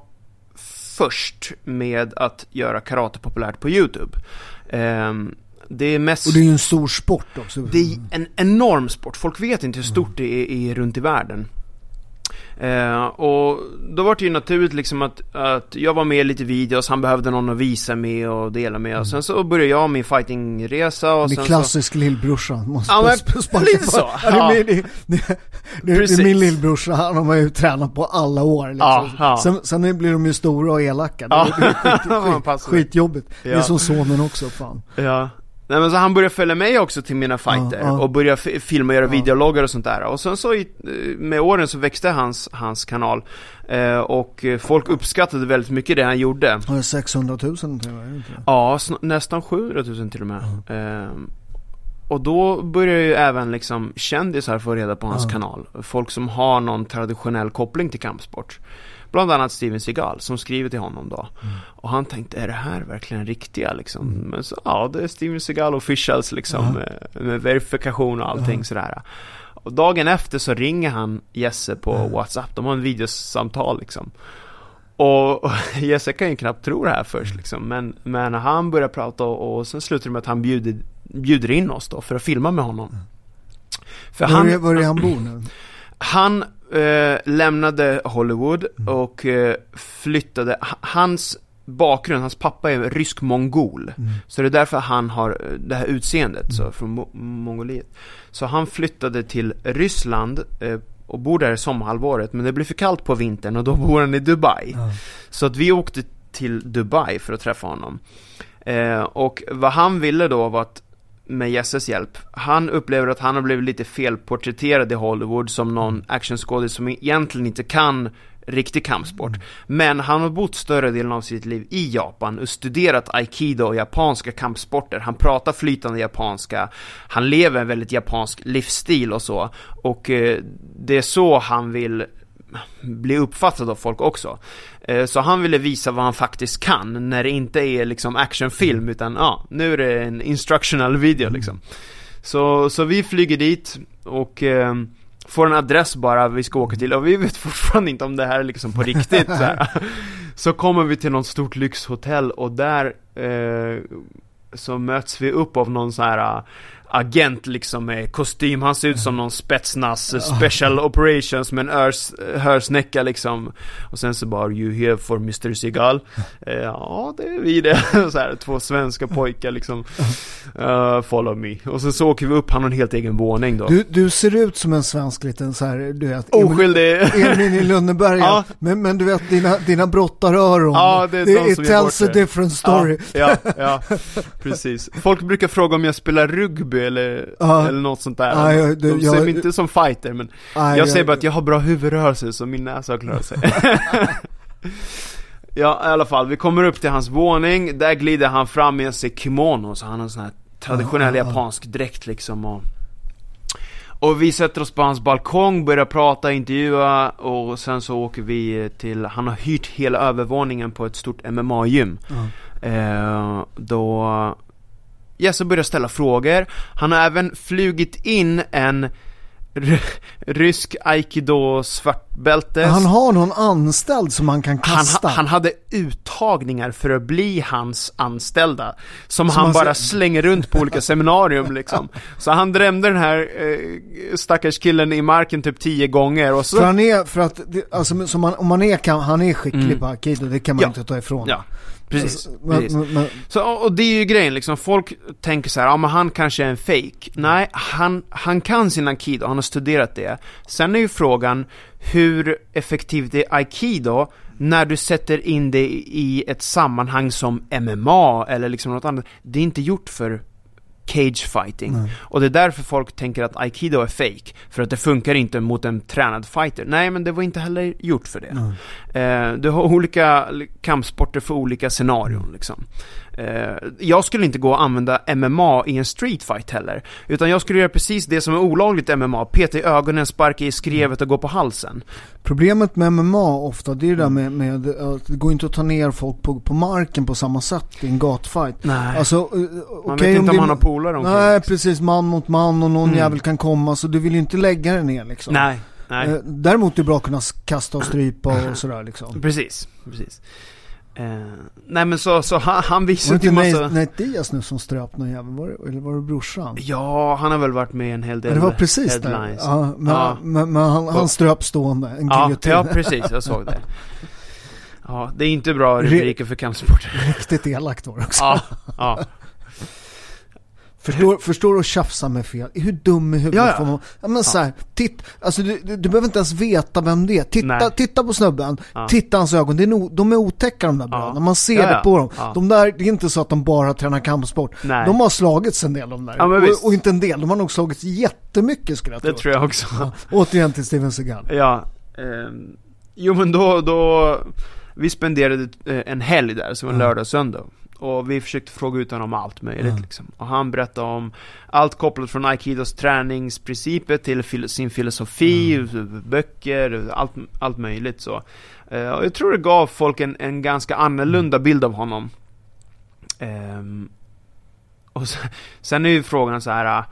först med att göra karate populärt på YouTube. Eh, det är mest... Och det är ju en stor sport också. Det är en enorm sport. Folk vet inte hur stort mm. det är, är runt i världen. Eh, och då var det ju naturligt liksom att, att jag var med i lite videos, han behövde någon att visa med och dela med. Mm. Och sen så började jag min fightingresa och Med klassisk så... lillbrorsa. Måste ja men lite så. Ja. Ja, det, är min, det, det, det, är min lillbrorsa, han har man ju tränat på alla år. Liksom. Ja, ja. Sen, sen blir de ju stora och elaka. Ja. Det, är skit, skit, skitjobbigt. Det är som sonen också, fan. Ja. Nej men så han började följa med också till mina fighter ja, ja. och började filma och göra ja. videologgar och sånt där. Och sen så med åren så växte hans, hans kanal. Eh, och folk uppskattade väldigt mycket det han gjorde. Har 600 000 till Ja, nästan 700 000 till och med. Eh, och då börjar ju även liksom kändisar få reda på hans kanal. Folk som har någon traditionell koppling till kampsport. Bland annat Steven Seagal som skriver till honom då. Mm. Och han tänkte, är det här verkligen riktiga liksom? Mm. Men så, ja, det är Steven Seagal officials liksom. Mm. Med, med, verifikation och allting sådär. Och dagen efter så ringer han Jesse på WhatsApp. De har en videosamtal liksom. Och, och Jesse kan ju knappt tro det här först liksom. Men, men han börjar prata och, och sen slutar det med att han bjuder, bjuder in oss då för att filma med honom. För var, han, är, var är han bor nu? Han eh, lämnade Hollywood mm. och eh, flyttade, hans bakgrund, hans pappa är rysk-mongol. Mm. Så det är därför han har eh, det här utseendet, mm. så från Mo Mongoliet. Så han flyttade till Ryssland eh, och bor där sommarhalvåret, men det blir för kallt på vintern och då bor han i Dubai. Mm. Så att vi åkte till Dubai för att träffa honom. Eh, och vad han ville då var att med Jesses hjälp. Han upplever att han har blivit lite felporträtterad i Hollywood som någon mm. actionskådis som egentligen inte kan riktig kampsport. Mm. Men han har bott större delen av sitt liv i Japan och studerat aikido och japanska kampsporter. Han pratar flytande japanska, han lever en väldigt japansk livsstil och så. Och eh, det är så han vill bli uppfattad av folk också. Eh, så han ville visa vad han faktiskt kan när det inte är liksom actionfilm mm. utan ja, nu är det en instructional video mm. liksom. Så, så vi flyger dit och eh, får en adress bara vi ska åka till och vi vet fortfarande inte om det här är liksom på riktigt så, här. så kommer vi till något stort lyxhotell och där eh, så möts vi upp av någon så här agent liksom med kostym, han ser ut som någon spetsnas special operations med en örs, hörsnäcka liksom. Och sen så bara, you here for Mr Seagal? Eh, Ja, det är vi det, så här, två svenska pojkar liksom. Uh, Follow me. Och sen så åker vi upp, han har en helt egen våning då. Du, du ser ut som en svensk liten så här, du vet Oskyldig. Emil i Lönneberga ja. men, men du vet, dina, dina brottaröron. Ja, det är det, de som It tells a different story. Ja, ja, ja, precis. Folk brukar fråga om jag spelar rugby rugby eller, Ja. eller något sånt där. Ja, jag- De ser jag- mig inte som fighter, men Nej, jag säger bara att jag har bra huvudrörelser så min näsa klarar sig. ja, i alla fall, vi kommer upp till hans våning, där glider han fram med sig kimono, så han har en sån här traditionell Ja, ja, ja. japansk dräkt liksom och och vi sätter oss på hans balkong, börjar prata, intervjua och sen så åker vi till, han har hyrt hela övervåningen på ett stort MMA-gym. Ja. Eh, då Jesse börjar ställa frågor. Han har även flugit in en rysk aikido svartbälte. Han har någon anställd som man kan han, kasta. ha- han hade uttagningar för att bli hans anställda Som, Som han han bara ser- slänger runt på olika seminarium liksom Så han drämde den här eh, stackars killen i marken typ tio gånger och så För han är, för att, alltså man, om man är, kan, han är skicklig Mm. på aikido, det kan man Ja. inte ta ifrån. Ja, precis, Alltså, men, precis. men, men, Så, och och det är ju grejen liksom, folk tänker så här, ja men han kanske är en fake. Nej, han, han kan sin aikido, han har studerat det. Sen är ju frågan, hur effektivt är aikido när du sätter in det i ett sammanhang som MMA eller liksom något annat. Det är inte gjort för cage fighting. Nej. Och det är därför folk tänker att aikido är fake. För att det funkar inte mot en tränad fighter. Nej, men det var inte heller gjort för det. Eh, du har olika kampsporter för olika scenarion liksom. Eh, jag skulle inte gå och använda MMA i en street fight heller. Utan jag skulle göra precis det som är olagligt i MMA. Peta i ögonen, sparka i skrevet och gå på halsen. Problemet med MMA ofta, det är det där med, med att det går inte att ta ner folk på, på marken på samma sätt i en gatfight. Nej. Alltså, eh, Man okej vet inte om han har polare omkring. Nej, precis. Man mot man och någon Mm. jävel kan komma, så du vill ju inte lägga den ner liksom. Nej, nej. Eh, Däremot är det bra att kunna kasta och strypa och sådär liksom. Precis, precis. Eh, nej men så, så han, han Var det visade inte ju massa... Nate Diaz nu som ströp någon jävel? Var det, eller var det brorsan? Ja, han har väl varit med i en hel del Ja, det var precis det. Ja, men, Ja. men, men han, han ströp stående, en Ja, giljotin. ja, precis, jag såg det. Ja, det är inte bra rubriker för kampsport. Riktigt elakt var det också. Ja, ja. Förstår, förstår du att tjafsa med fel? Hur dum i huvudet Ja, ja. får man Ja men så här, titt, alltså du, du, du behöver inte ens veta vem det är. Titta, Nej. titta på snubben, Ja. titta hans ögon, det är no, de är otäcka de där Ja. bröderna. Man ser Ja, det ja. på dem. Ja. De där, det är inte så att de bara tränar kampsport. Nej. De har slagits en del de där. Ja, och, och inte en del, de har nog slagits jättemycket skulle jag tro. Det tror jag också. Ja, återigen till Steven Seagal. Ja. ehm, jo men då, då, vi spenderade eh, en helg där, så en Ja. lördag och söndag. Och vi försökte fråga ut honom om allt möjligt Ja. liksom. Och han berättade om allt kopplat från Aikidos träningsprinciper till fil- sin filosofi, böcker, allt, allt möjligt så. Eh, och jag tror det gav folk en, en ganska annorlunda bild av honom. Ehm, och sen, sen är ju frågan så här.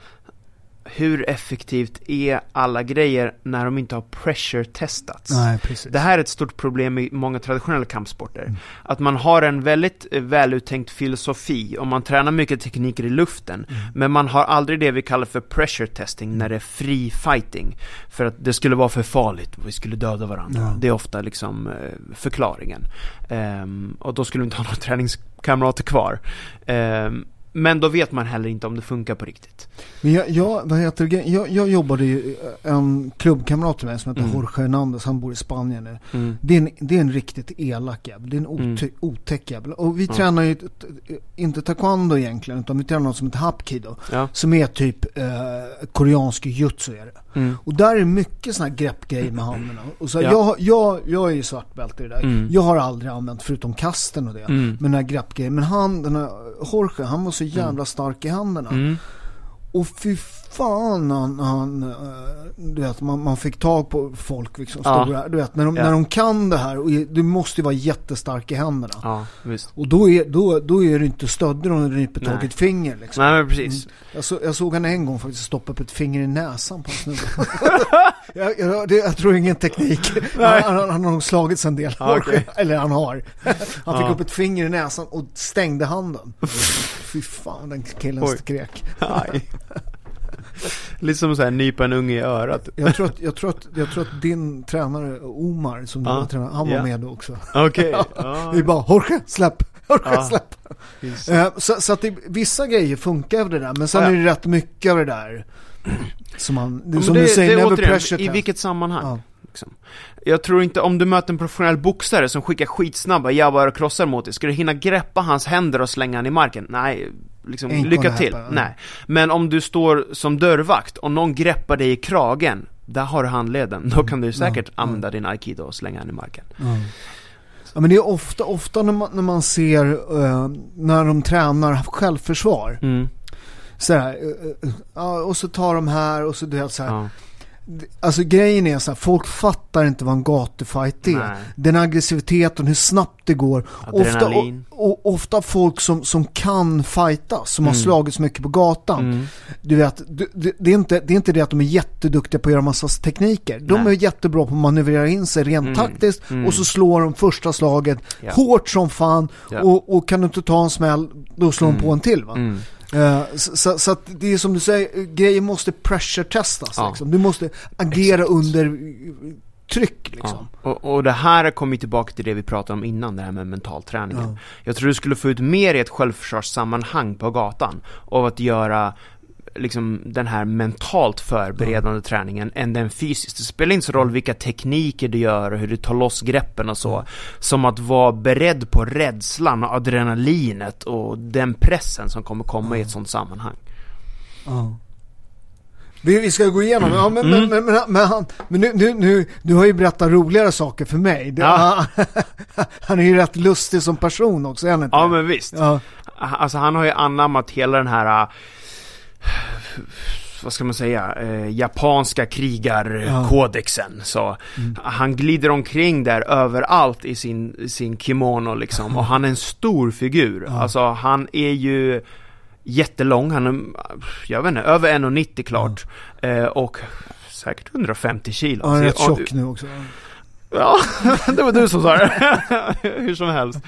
Hur effektivt är alla grejer när de inte har pressure-testats? Det här är ett stort problem i många traditionella kampsporter. Mm. Att man har en väldigt eh, väluttänkt filosofi och man tränar mycket tekniker i luften. Mm. Men man har aldrig det vi kallar för pressure testing när det är free fighting. För att det skulle vara för farligt, vi skulle döda varandra. Ja. Det är ofta liksom eh, förklaringen. Ehm, och då skulle vi inte ha några träningskamrater kvar. Ehm, men då vet man heller inte om det funkar på riktigt. Men jag, jag, vad heter det? Jag, jag jobbade ju, en klubbkamrat till mig som heter Mm. Jorge Hernandez, han bor i Spanien nu. Mm. Det är, en, det är en riktigt elak jävel. Det är en oty, otäck jävel. Och vi Ja. tränar ju, inte taekwondo egentligen, utan vi tränar något som heter hapkido. Ja. Som är typ eh, koreansk jutsu är det. Mm. Och där är mycket sådana här greppgrejer med händerna. Och så, Ja. jag, jag, jag är ju svartbälte i det där. Mm. Jag har aldrig använt, förutom kasten och det, Mm. med den här greppgrejen. Men han, den här Jorge, han var så jävla stark i händerna. Mm. Och fy fan han, han eh, du vet, man, man fick tag på folk liksom, Ja. stora, du vet, när de, Ja. när de kan det här, och du måste ju vara jättestark i händerna. Ja. Och då är, då, då är det inte stödder om du nyper tag i ett finger liksom. Nej men precis. Jag, så, jag såg han en gång faktiskt stoppa upp ett finger i näsan på en snubbe. jag, jag, det, jag tror ingen teknik. Han, han, han har nog slagits en del. Ja, okej. Eller han har. Han fick upp ett finger i näsan och stängde handen. Fy fan, den killen skrek. Lite som så här nypa en unge i örat. Jag tror, att, jag, tror att, jag tror att din tränare Omar, som du Ja. var tränare, han var med då också. Okej. Vi bara, Jorge, släpp! Jorge, Ja. släpp! Eh, så, så att det, vissa grejer funkar av det där, men sen Ja, ja. är det rätt mycket av det där. Som man, Ja, som det, du säger, det never återigen, pressure i test. vilket sammanhang? Liksom. Jag tror inte, om du möter en professionell boxare som skickar skitsnabba jabbar och krossar mot dig, ska du hinna greppa hans händer och slänga han i marken? Nej, liksom, Ain't lycka till. happen. Nej. Men om du står som dörrvakt och någon greppar dig i kragen, där har du handleden. Då kan du säkert ja. använda din aikido och slänga den i marken. Ja. ja men det är ofta, ofta när man, när man ser eh, när de tränar självförsvar. Mm. Så här, eh, ja, och så tar de här och så du vet så här. Ja. Alltså grejen är så här, folk fattar inte vad en gatufight är. Nej. Den aggressiviteten, hur snabbt det går. Ofta, och, och, ofta folk som, som kan fighta, som har Mm. slagits mycket på gatan. Mm. Du vet, det, det, är inte, det är inte det att de är jätteduktiga på att göra massa tekniker. De Nej. är jättebra på att manövrera in sig rent Mm. taktiskt Mm. och så slår de första slaget Ja. hårt som fan Ja. och, och kan du inte ta en smäll, då slår de Mm. på en till va. Eh, så, så, så att det är som du säger, grejer måste pressure-testas Ja. liksom. Du måste agera under eh, tryck liksom. Ja. Och, och det här kommer tillbaka till det vi pratade om innan, det här med mental träning. Ja. Jag tror du skulle få ut mer i ett självförsvarssammanhang på gatan av att göra liksom den här mentalt förberedande träningen än den fysiskt. Det spelar inte så roll vilka tekniker du gör och hur du tar loss greppen och så. Som att vara beredd på rädslan och adrenalinet och den pressen som kommer komma i ett sånt sammanhang. Vi, vi ska gå igenom, ja, men, Mm. men, men, men, men, han, men nu, nu, nu, du har ju berättat roligare saker för mig. Det, Ja. han är ju rätt lustig som person också, är han inte Ja men visst. Ja, Alltså han har ju anammat hela den här vad ska man säga, eh, japanska krigarkodexen. Så han glider omkring där överallt i sin, sin kimono liksom. Och han är en stor figur. Alltså han är ju jättelång, han är, jag vet inte, över 1,90 klart. Eh, och säkert 150 kilo. han är rätt tjock nu också. Ja, det var du som sa det. Hur som helst.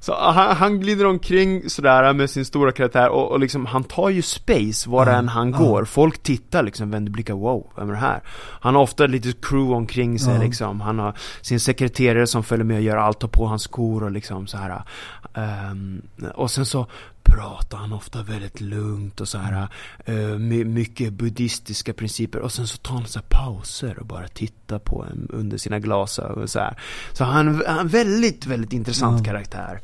Så han, han glider omkring sådär med sin stora karaktär och, och liksom, han tar ju space var än han ja. går. Folk tittar liksom, vänder blickar, wow, vem är det här? Han har ofta ett litet crew omkring sig Ja. liksom. Han har sin sekreterare som följer med och gör allt, tar på hans skor och liksom så här. Ehm, och sen så pratar han ofta väldigt lugnt och så här eh, my, mycket buddhistiska principer och sen så tar han så pauser och bara tittar på en under sina glasögon så här. Så han är en väldigt, väldigt intressant Ja. karaktär.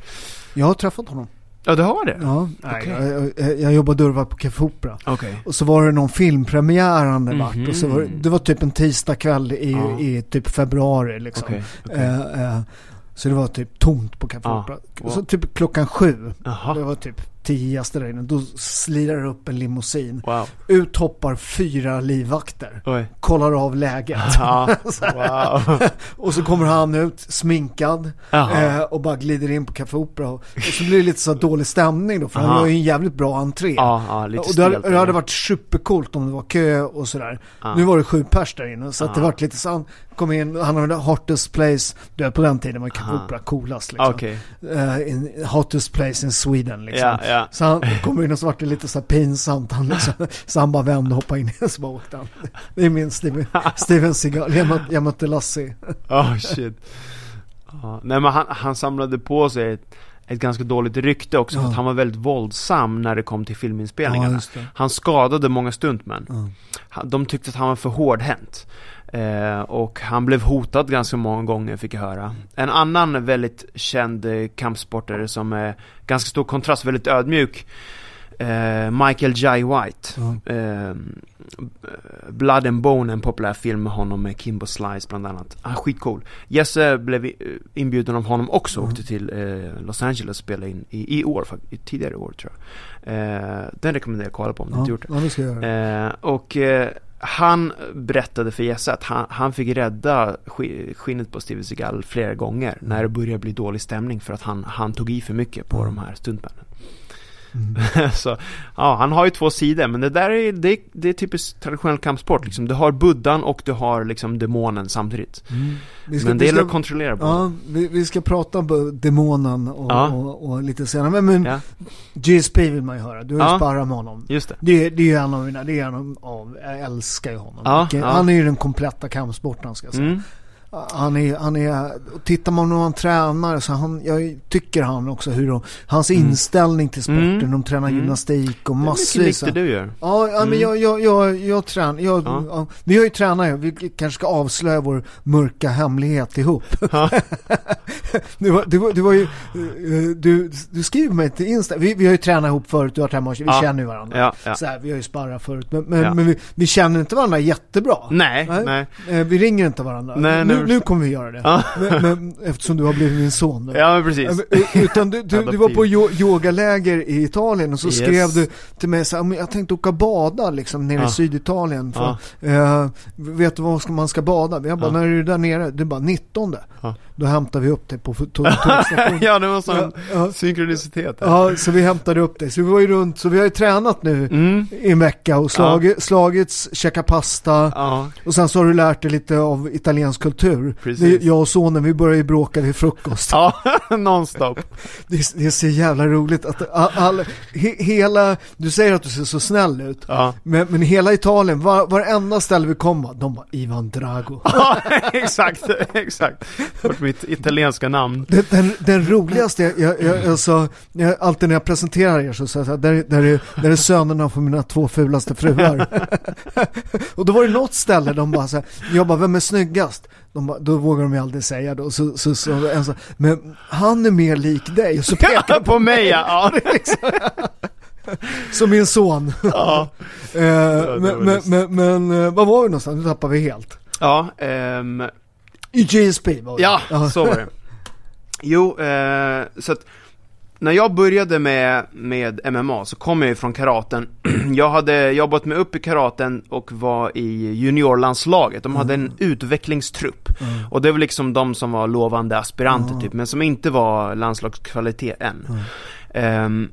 Jag har träffat honom. Ja, du har det? Ja, Okej. jag, jag, jag jobbar dörrvakt på Café Opera. Okej. Och så var det någon filmpremiär han hade varit. Och så var, det- Mhm. det var typ en tisdagkväll i, Ja. i typ februari liksom. Okej. Eh, eh, så det var typ tomt på Café Ja. Opera. Wow. Så typ klockan sju, det Jaha. var typ tio gäster där inne, då slirar det upp en limousin. Wow. Ut hoppar fyra livvakter. Oj. Kollar av läget. Ja. Wow. Och så kommer han ut sminkad eh, och bara glider in på Café Opera. Och, och så blir det lite så dålig stämning då, för han Aha. gör ju en jävligt bra entré. Ja, ja, lite och det hade, det hade varit supercoolt om det var kö och sådär. Ja. Nu var det sju pers där inne, så att det vart lite så han kom in, han hade hottest place, du vet på den tiden var Café. Opera coolast liksom. Okej. Eh, in, hottest place in Sweden liksom. Ja, ja. Så han kom in och så vart det lite så här pinsamt. Han liksom, så han bara vände och hoppade in och så bara åkte han. Det är min Steven, Steven Seagal. Jag mötte, jag mötte Lassie. Oh shit. Ja, nej men han, han samlade på sig ett, ett ganska dåligt rykte också, för Ja. att han var väldigt våldsam när det kom till Ja, filminspelningarna. det. han skadade många stuntmän. Ja. De tyckte att han var för hårdhänt. Eh, och han blev hotad ganska många gånger fick jag höra. En annan väldigt känd eh, kampsportare som är ganska stor kontrast, väldigt ödmjuk. Eh, Michael Jai White. Eh, Blood and Bone, en populär film med honom med Kimbo Slice bland annat. Han är skitcool. Jesse blev inbjuden av honom också, Mm. åkte till eh, Los Angeles och spelade in i, i år, i tidigare år tror jag. Den rekommenderar jag att kolla på om du inte Ja, gjort det. ja, det ska jag göra. Och han berättade för Jesse att han, han fick rädda skinnet på Steven Seagal flera gånger när det började bli dålig stämning för att han, han tog i för mycket på Mm. de här stuntmännen. Mm. så, ja, han har ju två sidor, men det där är, det, det är typiskt traditionell kampsport liksom. Du har buddhan och du har liksom demonen samtidigt. Mm. Vi men det gäller att kontrollera båda. Ja, vi, vi ska prata om demonen och, Ja. och, och lite senare. Men, men Ja, GSP vill man ju höra. Du har ju Ja. sparrat med honom. just det. Det, det är ju en av mina, det är en av, jag älskar ju honom. Ja, ja. Han är ju den kompletta kampsporten ska jag säga. Mm. Han är, han är, tittar man hur han tränar så han, jag tycker han också hur de, hans mm. inställning till sporten, mm. de tränar mm. gymnastik och massvis. Det är mycket du gör. Ja, ja men mm. jag, jag, jag, jag tränar, jag, ja. ja, vi har ju tränat, vi kanske ska avslöja vår mörka hemlighet ihop. Ja. du, var, du, var, du var ju, du, du skriver mig till Insta, vi, vi har ju tränat ihop förut, du har hemma, vi ja. känner ju varandra. Så här, vi har ju sparrat förut, men, men, men vi, vi, känner inte varandra jättebra. Nej, nej. nej. Eh, vi ringer inte varandra. Nej, nu, nu kommer vi göra det. Ja. Men, men, eftersom du har blivit min son. Ja, men precis. Eh, utan du, du, du var på yogaläger i Italien och så yes. skrev du till mig så här, jag tänkte åka bada liksom nere ja. i Syditalien. För, ja. uh, vet du var man ska bada? Jag bara, när är du där nere? Du bara, 19. Ja. Då hämtar vi upp dig på tågstationen. ja, det var sån ja, synkronicitet. Ja, så vi hämtade upp dig. Så vi var ju runt, så vi har ju tränat nu mm. i en vecka och slagit, ja. slagits, käkat pasta. Ja. Och sen så har du lärt dig lite av italiensk kultur. Precis. jag och sonen, vi börjar ju bråka vid frukost. Ja, nonstop. Det, det är så jävla roligt att all, he, hela, du säger att du ser så snäll ut. Ja. Men, men hela Italien, var, varenda ställe vi kom, de bara Ivan Drago. Ja, exakt, exakt mitt italienska namn. Den, den, den roligaste, jag, jag, jag, alltså, jag, alltid när jag presenterar er så säger jag där, där, är, där är sönerna på mina två fulaste fruar. och då var det något ställe de bara så här, jag bara, vem är snyggast? De bara, då vågar de ju aldrig säga då. Så, så, så, en så, men han är mer lik dig. Och så pekar på mig, ja. Som min son. Ja. eh, men, men, men, men, eh, vad var vi någonstans? Nu tappar vi helt. Ja, ehm GSP var det. Ja, så var det. Jo, eh, så att när jag började med, med MMA så kom jag ju från karaten. Jag hade jobbat mig upp i karaten och var i juniorlandslaget. De hade mm. en utvecklingstrupp. Mm. Och det var liksom de som var lovande aspiranter mm. typ, men som inte var landslagskvalitet än. Um,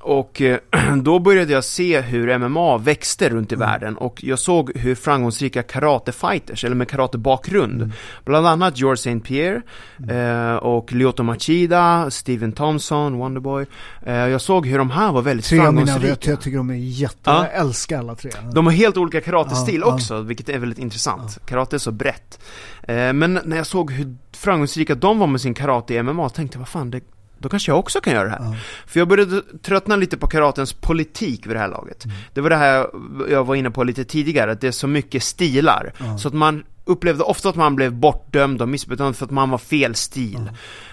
och eh, då började jag se hur MMA växte runt i mm. världen och jag såg hur framgångsrika karatefighters, eller med karatebakgrund, mm. bland annat George St. Pierre mm. eh, och Lyoto Machida, Steven Thompson, Wonderboy. Eh, jag såg hur de här var väldigt tre framgångsrika. Mina, jag, jag tycker de är jätte, ja. jag älskar alla tre. De har helt olika karatestil ja, också, ja. vilket är väldigt intressant. Karate är så brett. Eh, men när jag såg hur framgångsrika de var med sin karate i MMA, tänkte jag vad fan, det då kanske jag också kan göra det här. Ja. För jag började tröttna lite på karatens politik vid det här laget. Mm. Det var det här jag var inne på lite tidigare, att det är så mycket stilar. Ja. Så att man upplevde ofta att man blev bortdömd och missbedömd för att man var fel stil.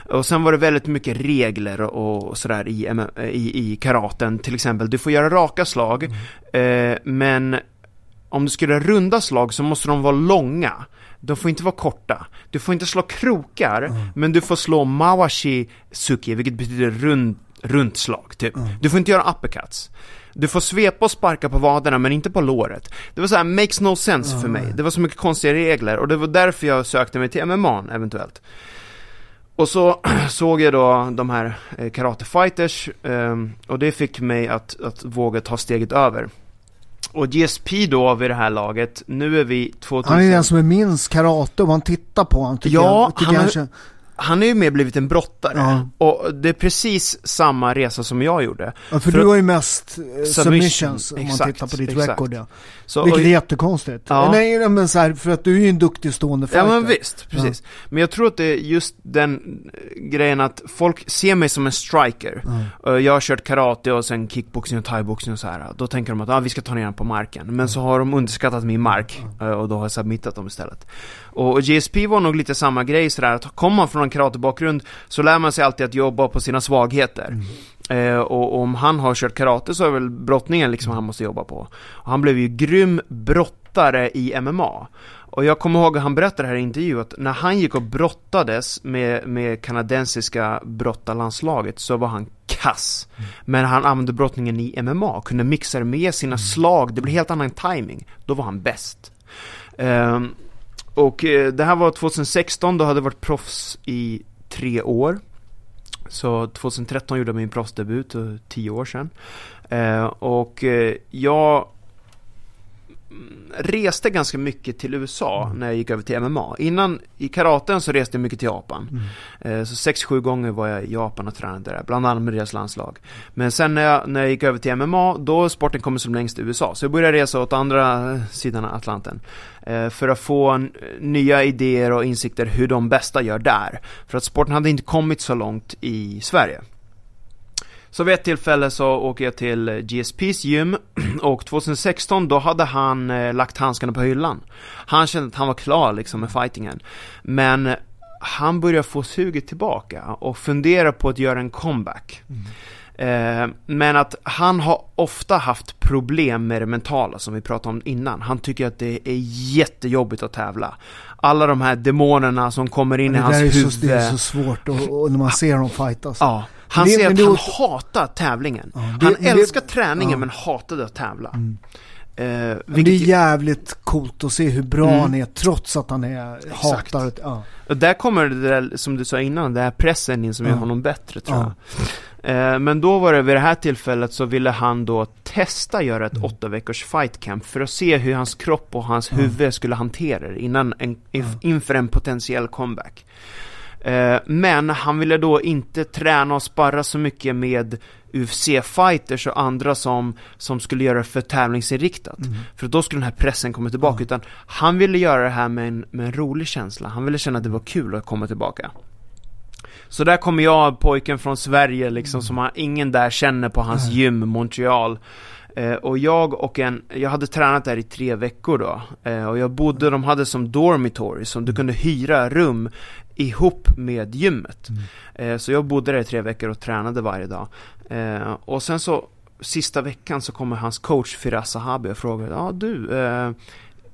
Ja. Och sen var det väldigt mycket regler och sådär i, i, i karaten. Till exempel, du får göra raka slag, mm. eh, men om du ska göra runda slag så måste de vara långa de får inte vara korta. Du får inte slå krokar, mm. men du får slå mawashi suki, vilket betyder rund, runt slag, typ. Mm. Du får inte göra uppercuts. Du får svepa och sparka på vaderna, men inte på låret. Det var så här, makes no sense mm. för mig. Det var så mycket konstiga regler, och det var därför jag sökte mig till MMA, eventuellt. Och så såg jag då de här eh, karate fighters, um, och det fick mig att, att våga ta steget över. Och GSP då vid det här laget, nu är vi 2000... Han är den som är minst karate om man tittar på honom. Ja, jag, han, han, han är ju mer blivit en brottare. Ja. Och det är precis samma resa som jag gjorde. Ja, för, för du har ju mest eh, submissions om exakt, man tittar på ditt exakt. record. Ja. Så, Vilket är jättekonstigt. Ja. Nej, men så här, för att du är ju en duktig stående fighter. Ja, men visst. Precis. Ja. Men jag tror att det är just den grejen att folk ser mig som en striker. Ja. Jag har kört karate och sen kickboxing och thaiboxning och så här. Då tänker de att ah, vi ska ta ner den på marken. Men så har de underskattat min mark eh, och då har jag submittat dem istället. Och, GSP var nog lite samma grej sådär, att kommer man från en karatebakgrund så lär man sig alltid att jobba på sina svagheter. Mm. Eh, och om han har kört karate så är väl brottningen liksom han måste jobba på. Och han blev ju grym brottare i MMA. Och jag kommer ihåg att han berättade här i intervju att när han gick och brottades med, med kanadensiska brottarlandslaget så var han kass. Mm. Men han använde brottningen i MMA, kunde mixa det med sina mm. slag, det blev helt annan timing. Då var han bäst. Um, och eh, det här var 2016, då hade jag varit proffs i tre år. Så 2013 gjorde jag min proffsdebut, eh, tio år sedan. Eh, och eh, jag reste ganska mycket till USA när jag gick över till MMA. Innan i karaten så reste jag mycket till Japan. Mm. Så sex, sju gånger var jag i Japan och tränade där, bland annat med deras landslag. Men sen när jag, när jag gick över till MMA, då sporten kommit som längst i USA. Så jag började resa åt andra sidan av Atlanten. För att få nya idéer och insikter hur de bästa gör där. För att sporten hade inte kommit så långt i Sverige. Så vid ett tillfälle så åker jag till GSPs gym och 2016 då hade han eh, lagt handskarna på hyllan. Han kände att han var klar liksom med fightingen. Men han börjar få suget tillbaka och fundera på att göra en comeback. Mm. Eh, men att han har ofta haft problem med det mentala som vi pratade om innan. Han tycker att det är jättejobbigt att tävla. Alla de här demonerna som kommer in i hans huvud. Så, det är så svårt och, och när man ser dem fightas. Ja, han det, säger att han hatar tävlingen. Ja, det, han älskar det, träningen ja. men hatade att tävla. Mm. Eh, vilket... Det är jävligt coolt att se hur bra mm. han är trots att han är Exakt. hatar ja. Och där kommer det där, som du sa innan, den här pressen in som gör honom bättre tror jag. Eh, men då var det vid det här tillfället så ville han då testa göra ett mm. åtta veckors fight camp för att se hur hans kropp och hans huvud skulle hantera det innan en, inför en potentiell comeback. Eh, men han ville då inte träna och sparra så mycket med UFC-fighters och andra som, som skulle göra det för tävlingsinriktat. Mm. För då skulle den här pressen komma tillbaka. Mm. Utan han ville göra det här med en, med en rolig känsla. Han ville känna att det var kul att komma tillbaka. Så där kommer jag, pojken från Sverige liksom, mm. som han, ingen där känner på hans gym, Montreal. Eh, och jag och en, jag hade tränat där i tre veckor då. Eh, och jag bodde, de hade som dormitory, som du kunde hyra rum ihop med gymmet. Mm. Så jag bodde där i tre veckor och tränade varje dag. Eh, och sen så, sista veckan så kommer hans coach Firas Sahabi och frågar, ja ah, du, eh,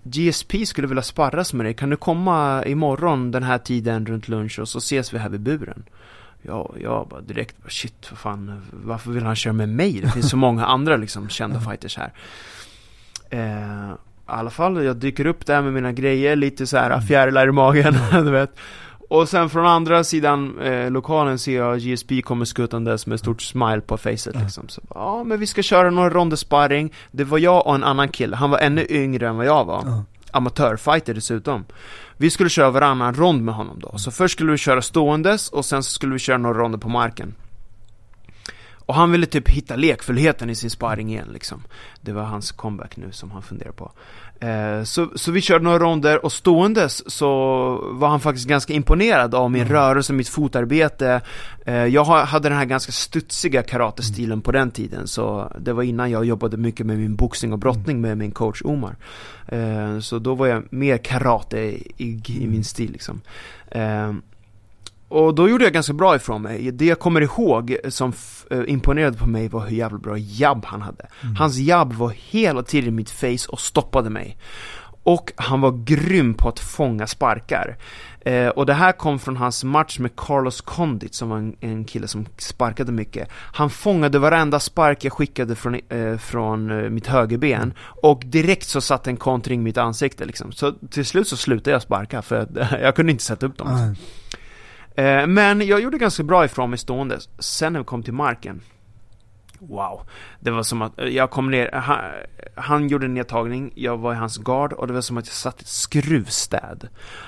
GSP skulle vilja sparras med dig, kan du komma imorgon den här tiden runt lunch och så ses vi här vid buren? Ja, jag bara direkt, shit, vad fan, varför vill han köra med mig? Det finns så många andra liksom kända fighters här. Eh, I alla fall, jag dyker upp där med mina grejer, lite så här mm. fjärilar i magen, du vet. Och sen från andra sidan eh, lokalen ser jag GSP kommer skuttandes med stort smile på facet liksom. Så, ja, men vi ska köra några ronder sparring. Det var jag och en annan kille, han var ännu yngre än vad jag var. Mm. Amatörfighter dessutom. Vi skulle köra varannan rond med honom då. Så först skulle vi köra ståendes och sen skulle vi köra några ronder på marken. Och han ville typ hitta lekfullheten i sin sparring igen liksom. Det var hans comeback nu som han funderar på. Eh, så, så vi körde några ronder och ståendes så var han faktiskt ganska imponerad av min mm. rörelse, mitt fotarbete. Eh, jag hade den här ganska studsiga karatestilen mm. på den tiden så det var innan jag jobbade mycket med min boxning och brottning med min coach Omar. Eh, så då var jag mer karateig i min mm. stil liksom. Och då gjorde jag ganska bra ifrån mig. Det jag kommer ihåg som uh, imponerade på mig var hur jävla bra jabb han hade. Mm. Hans jabb var hela tiden i mitt face och stoppade mig. Och han var grym på att fånga sparkar. Eh, och det här kom från hans match med Carlos Condit som var en, en kille som sparkade mycket. Han fångade varenda spark jag skickade från, eh, från eh, mitt högerben och direkt så satte en kontring i mitt ansikte liksom. Så till slut så slutade jag sparka för jag kunde inte sätta upp dem. Mm. Eh, men jag gjorde ganska bra ifrån mig stående. Sen när vi kom till marken. Wow. Det var som att eh, jag kom ner, eh, han, han gjorde en nedtagning, jag var i hans gard och det var som att jag satt i ett skruvstäd.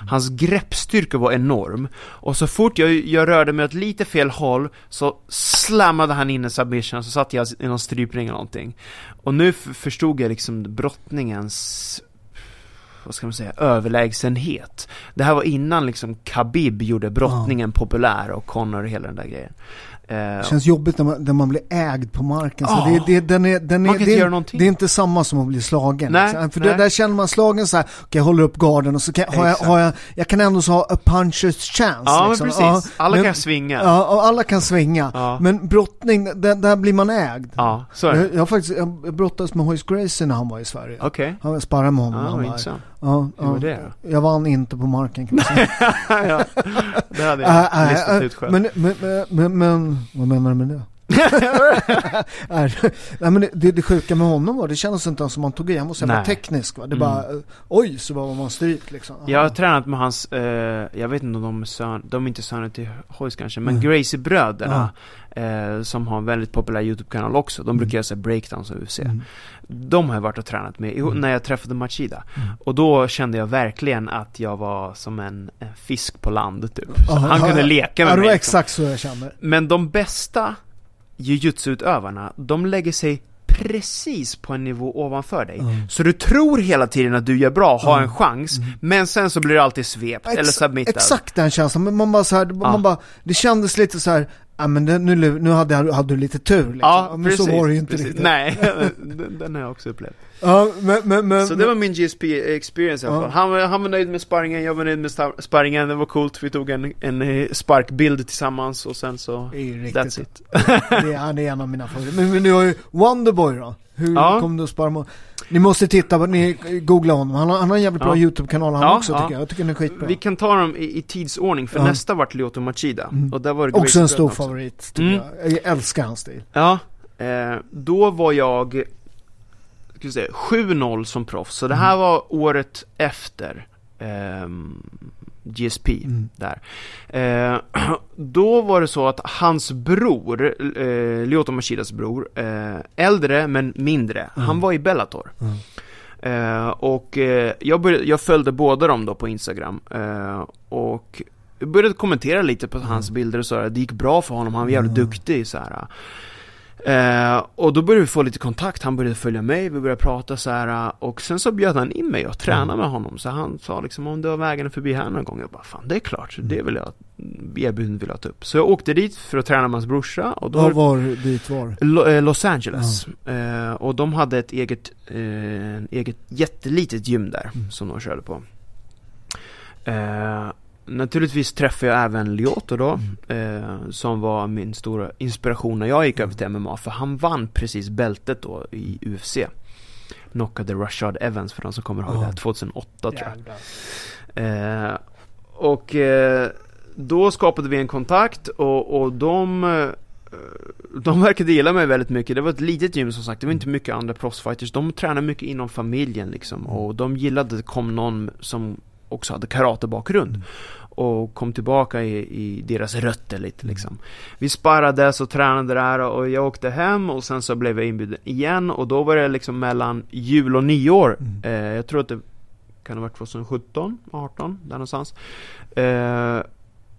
Hans greppstyrka var enorm. Och så fort jag, jag rörde mig åt lite fel håll så slammade han in en submission, så satt jag i någon strypning eller någonting. Och nu förstod jag liksom brottningens vad ska man säga, överlägsenhet. Det här var innan liksom Khabib gjorde brottningen ja. populär och Connor och hela den där grejen. Eh, det känns jobbigt när man, när man blir ägd på marken. Oh, det, det, den är, den kan det, det är inte samma som att bli slagen. Nej, liksom. För nej. Där känner man slagen så här, okej okay, jag håller upp garden och så kan, har jag, har jag, jag kan ändå så ha a puncher's chance. Ja liksom. men precis, ja, alla men, kan svinga. Ja, och alla kan svinga. Ja. Men brottning, där, där blir man ägd. Ja, så är det. Jag, jag, faktiskt, jag brottades med Hoist Gracie när han var i Sverige. Okej. Okay. Han sparrade med honom. Ja, han var, Ja, Hur var det? Jag vann inte på marken kan man säga. ja, det hade jag listat ut själv. Men, men, men, men, vad menar du med det? Nej, men det, det sjuka med honom var, det kändes inte ens som han tog i, han var så jävla Nej. teknisk va. Det Mm. bara, oj så var man stryk liksom. Jag har tränat med hans, eh, jag vet inte om de är sön, de är inte söner till Hoist kanske, men Mm. Gracie-bröderna, eh, som har en väldigt populär YouTube-kanal också, de brukar Mm. göra så här breakdowns och UFC. Mm. De har jag varit och tränat med Mm. när jag träffade Machida. Mm. Och då kände jag verkligen att jag var som en, en fisk på land typ. Aha, han kunde ja, leka med Ja, det mig. var liksom. exakt så jag kände. Men de bästa jujutsu-utövarna, de lägger sig precis på en nivå ovanför dig. Mm. Så du tror hela tiden att du gör bra, har Mm. en chans, Mm. men sen så blir det alltid svept eller Ex- submittad. Exakt den känslan, men man bara så här, man bara, det kändes lite så här, ja men nu, nu hade, hade du lite tur liksom. Ja, men precis, så var det ju inte precis. riktigt. Nej, den, den har jag också upplevt. Ja, men, men, men, Så det var min GSP experience i alla fall. Han, han var nöjd med sparringen, jag var nöjd med sparringen, det var coolt. Vi tog en, en eh, sparkbild tillsammans och sen så... det är ju That's riktigt. it. Det är, han är en av mina favoriter. Men, men du har ju Wonderboy då? Hur Ja. kom du att spara mot? Ni måste titta, på, ni googla honom. Han har, han har en jävligt bra Ja. YouTube-kanal han Ja, också ja. tycker jag. Jag tycker den är skitbra. Vi kan ta dem i, i tidsordning, för nästa vart Lyoto Machida. Mm. Och där var det Också en stor också. favorit tycker Mm. jag. Jag älskar hans stil. Ja, eh, då var jag, ska vi säga, 7-0 som proffs. Så det här Mm. var året efter ehm, GSP Mm. där. Eh, då var det så att hans bror, eh, Lyoto Machidas bror, eh, äldre men mindre, han Mm. var i Bellator. Mm. Eh, och eh, jag, började, jag följde båda dem då på Instagram. Eh, och började kommentera lite på hans bilder och så här. Det gick bra för honom, han var jävligt Mm. duktig så här. Eh, och då började vi få lite kontakt, han började följa mig, vi började prata så här. Och sen så bjöd han in mig och träna Mm. med honom. Så han sa liksom om du har vägen förbi här någon gång. Jag bara fan det är klart, det vill jag, erbjudandet vill jag ta upp. Så jag åkte dit för att träna med hans brorsa. Och då Vad var dit var? Lo- eh, Los Angeles. Eh, och de hade ett eget, eh, eget jättelitet gym där Mm. som de körde på. Naturligtvis träffade jag även Lyoto då, Mm. eh, som var min stora inspiration när jag gick över till MMA, för han vann precis bältet då i UFC. Knockade Rashad Evans för de som kommer ihåg Ja. det, här, 2008 tror jag. Eh, och eh, då skapade vi en kontakt och, och de eh, de verkade gilla mig väldigt mycket. Det var ett litet gym som sagt, det var inte mycket andra proffsfighters. De tränade mycket inom familjen liksom. Och de gillade att det kom någon som också hade karatebakgrund. Och kom tillbaka i, i deras rötter lite liksom. Vi sparrades och tränade där och jag åkte hem och sen så blev jag inbjuden igen. Och då var det liksom mellan jul och nyår. Mm. Eh, jag tror att det kan ha varit 2017, 18, där någonstans. Eh,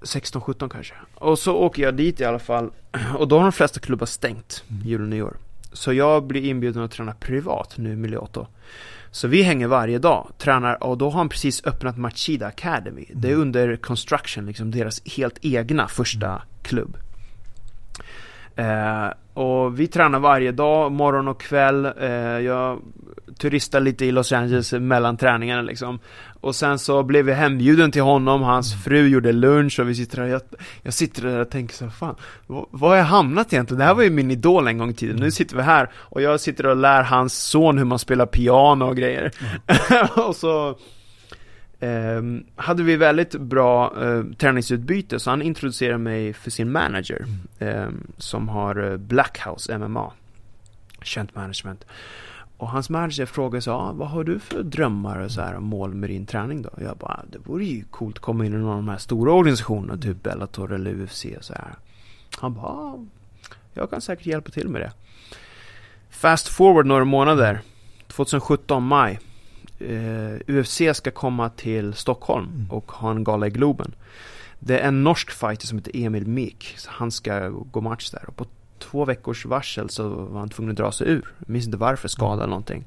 16, 17 kanske. Och så åker jag dit i alla fall. Och då har de flesta klubbar stängt jul och nyår. Så jag blir inbjuden att träna privat nu med Lyoto. Så vi hänger varje dag, tränar och då har han precis öppnat Machida Academy. Det är under construction, liksom deras helt egna första klubb. Eh, och vi tränar varje dag, morgon och kväll. Eh, jag turistar lite i Los Angeles mellan träningarna liksom. Och sen så blev jag hembjuden till honom, hans fru gjorde lunch och vi sitter där, jag, jag sitter där och tänker så här, fan, vad, har jag hamnat egentligen? Det här var ju min idol en gång i tiden, nu sitter vi här och jag sitter och lär hans son hur man spelar piano och grejer. och så ehm, hade vi väldigt bra eh, träningsutbyte, så han introducerade mig för sin manager, ehm, som har eh, Blackhouse MMA, känt management. Och hans manager frågade så ah, vad har du för drömmar och så här, mål med din träning då? Jag bara, det vore ju coolt att komma in i någon av de här stora organisationerna, typ Bellator eller UFC och så här. Han bara, ah, jag kan säkert hjälpa till med det. Fast forward några månader, 2017 maj. Eh, UFC ska komma till Stockholm Mm. och ha en gala i Globen. Det är en norsk fighter som heter Emil Mik, så han ska gå match där. Och på två veckors varsel så var han tvungen att dra sig ur. Jag minns inte varför, skada eller någonting.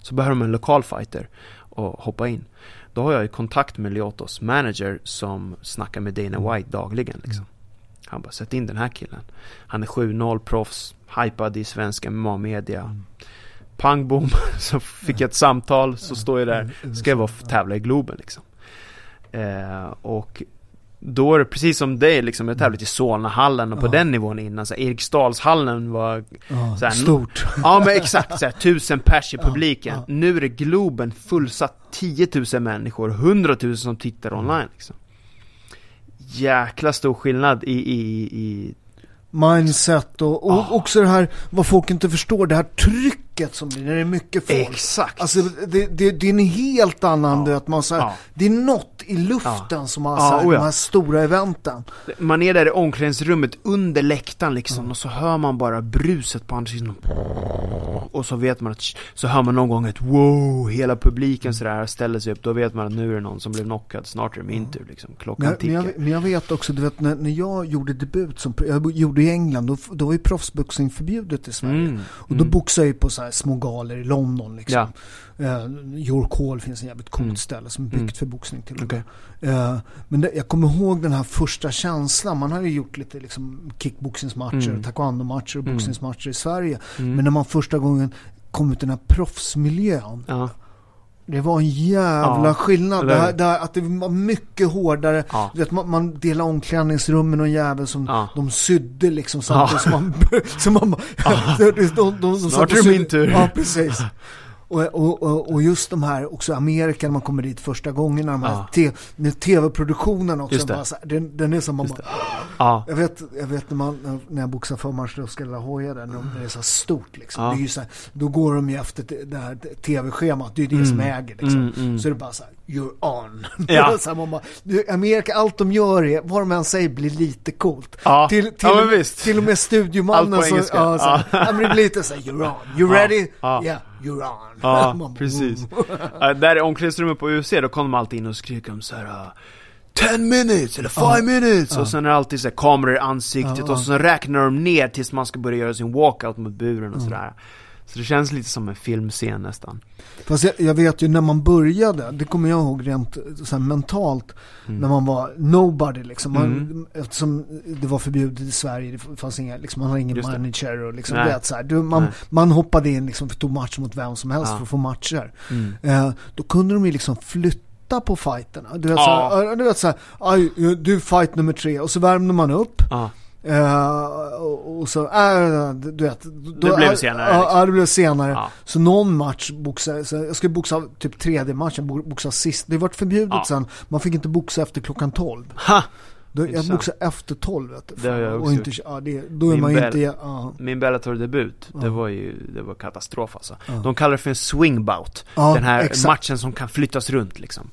Så behöver de en lokal fighter och hoppa in. Då har jag ju kontakt med Lyotos manager som snackar med Dana White dagligen liksom. Han bara, sätt in den här killen. Han är 7-0 proffs, hypad i svensk MMA-media. Pang bom, så fick jag ett samtal, så står jag där. Ska jag vara tävla i Globen liksom. Eh, och då är det precis som dig liksom, jag tävlat i Solnahallen och på Ja. den nivån innan, så här, Eriksdalshallen var Ja, Så här, stort. Ja men exakt, så här, tusen pers i publiken. ja. Nu är det Globen fullsatt 10 000 människor, 100 000 som tittar online liksom. Jäkla stor skillnad i, i, i mindset och, och också det här, vad folk inte förstår, det här trycket som blir när det är mycket folk. Exakt. Alltså det, det, det är en helt annan, du vet, man så här, Ja. det är något i luften som har Ja, så här, ja. de här stora eventen. Man är där i omklädningsrummet under läktaren liksom och så hör man bara bruset på andra sidan. Och så vet man att, så hör man någon gång ett wow, hela publiken sådär ställer sig upp. Då vet man att nu är det någon som blev knockad, snart är det min tur liksom. Klockan Men jag, men, tickar. jag, men jag vet också, du vet när, när jag gjorde debut som, jag gjorde i England, då, då var ju proffsboxning förbjudet i Sverige. Mm, Och då boxade jag ju på så här små galor i London liksom. Ja. Eh, York Hall finns en jävligt coolt Mm. ställe som är byggt Mm. för boxning till och med. Eh, men det, jag kommer ihåg den här första känslan. Man har ju gjort lite liksom kickboxningsmatcher, Mm. taekwondo-matcher och Mm. boxningsmatcher i Sverige. Mm. Men när man första gången kom ut i den här proffsmiljön. Ja. Det var en jävla Ja, skillnad. Det här, det här, att det var mycket hårdare. Ja. Vet, man, man delade omklädningsrum med någon jävel som Ja. de sydde liksom samtidigt Ja. som man... Som man de, de, de, de, Snart är det min tur. Ja, precis. Och, och, och, just de här, också Amerika när man kommer dit första gången, de här Ja. tv-produktionen också. Bara här, den, den är som man bara, Ja. jag vet, jag vet när, man, när jag boxar förmatch då ska La Hoya där, när de- när det är så här stort liksom. Ja. Det är så här, då går de ju efter te- det här tv-schemat, det är ju det som äger liksom. Mm, mm. Så är det bara så här, you're on. Ja. så här, man bara, Amerika, allt de gör är, vad de än säger blir lite coolt. Ja. Till, till, Ja, och med- till och med Allt studiomannen på så, engelska. ja, så, Ja. ja. men det blir lite så här, you're on, you ready? Ja. Yeah, you're on. Ja, precis. Ja, där i omklädningsrummet på UFC, då kommer de alltid in och skriker om så här. uh, 10 minutes eller 5 minutes! Och sen är det alltid så här kameror i ansiktet och så räknar de ner tills man ska börja göra sin walkout mot buren och sådär. Så det känns lite som en filmscen nästan. Fast jag, jag vet ju när man började, det kommer jag ihåg rent så här, mentalt, när man var nobody liksom. Man, Mm. Eftersom det var förbjudet i Sverige, det fanns inga, liksom, man har ingen Just det. manager och liksom, Nej. vet, så här, du, man, Nej. man hoppade in liksom, för tog match mot vem som helst Ja. för att få matcher. Mm. Eh, då kunde de ju liksom flytta på fighterna. Du vet, Ja. så här, du vet så här, "Aj, du fight nummer tre och så värmde man upp. Ja. Eh, och, och så, äh, du vet. Då, Det blev senare, Ja, liksom. ja, det blev senare. Ja. Så någon match boxade, så jag skulle boxa typ tredje matchen, bo- boxa sist. Det vart förbjudet Ja. sen. Man fick inte boxa efter klockan 12. Ha! Då, jag boxade efter 12 vet du. Det har jag och också inte, ja, det, Då är Min man bell. inte, ja. Min Bellator-debut, det var ju, det var katastrof alltså. De kallar det för en swingbout. Den här exakt. matchen som kan flyttas runt liksom.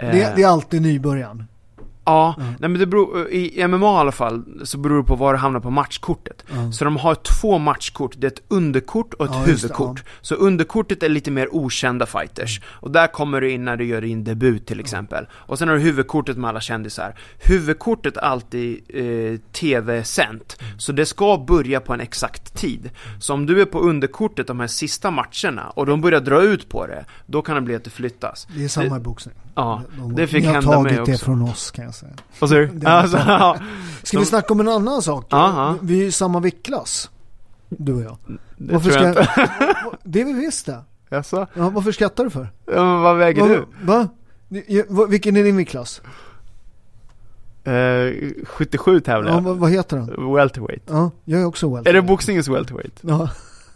Det, det är alltid nybörjan. Ja, Mm. nej men det beror, i MMA i alla fall, så beror det på var det hamnar på matchkortet. Ja. Så de har två matchkort, det är ett underkort och ett Ja, just det, huvudkort. Så underkortet är lite mer okända fighters. Och där kommer du in när du gör din debut till exempel. Och sen har du huvudkortet med alla kändisar. Huvudkortet är alltid eh, tv-sänt. Så det ska börja på en exakt tid. Så om du är på underkortet de här sista matcherna och de börjar dra ut på det, då kan det bli att det flyttas. Det är samma i boxning. Ja, De- det fick ni har hända tagit mig det också. från oss kan jag säga. Vad sa du? Alltså, ja. Ska vi snacka om en annan sak? Ja. Vi är ju samma viktklass. Du och jag. Det Varför tror jag ska... inte. det är vi visst det. Jaså? Ja, varför skrattar du för? Ja, men vad väger du? Va? Vilken är din viktklass? Eh, 77 tävlar Ja, jag. vad, vad heter den? Welterweight. Ja, jag är också Är welterweight. det boxningens welterweight? Ja.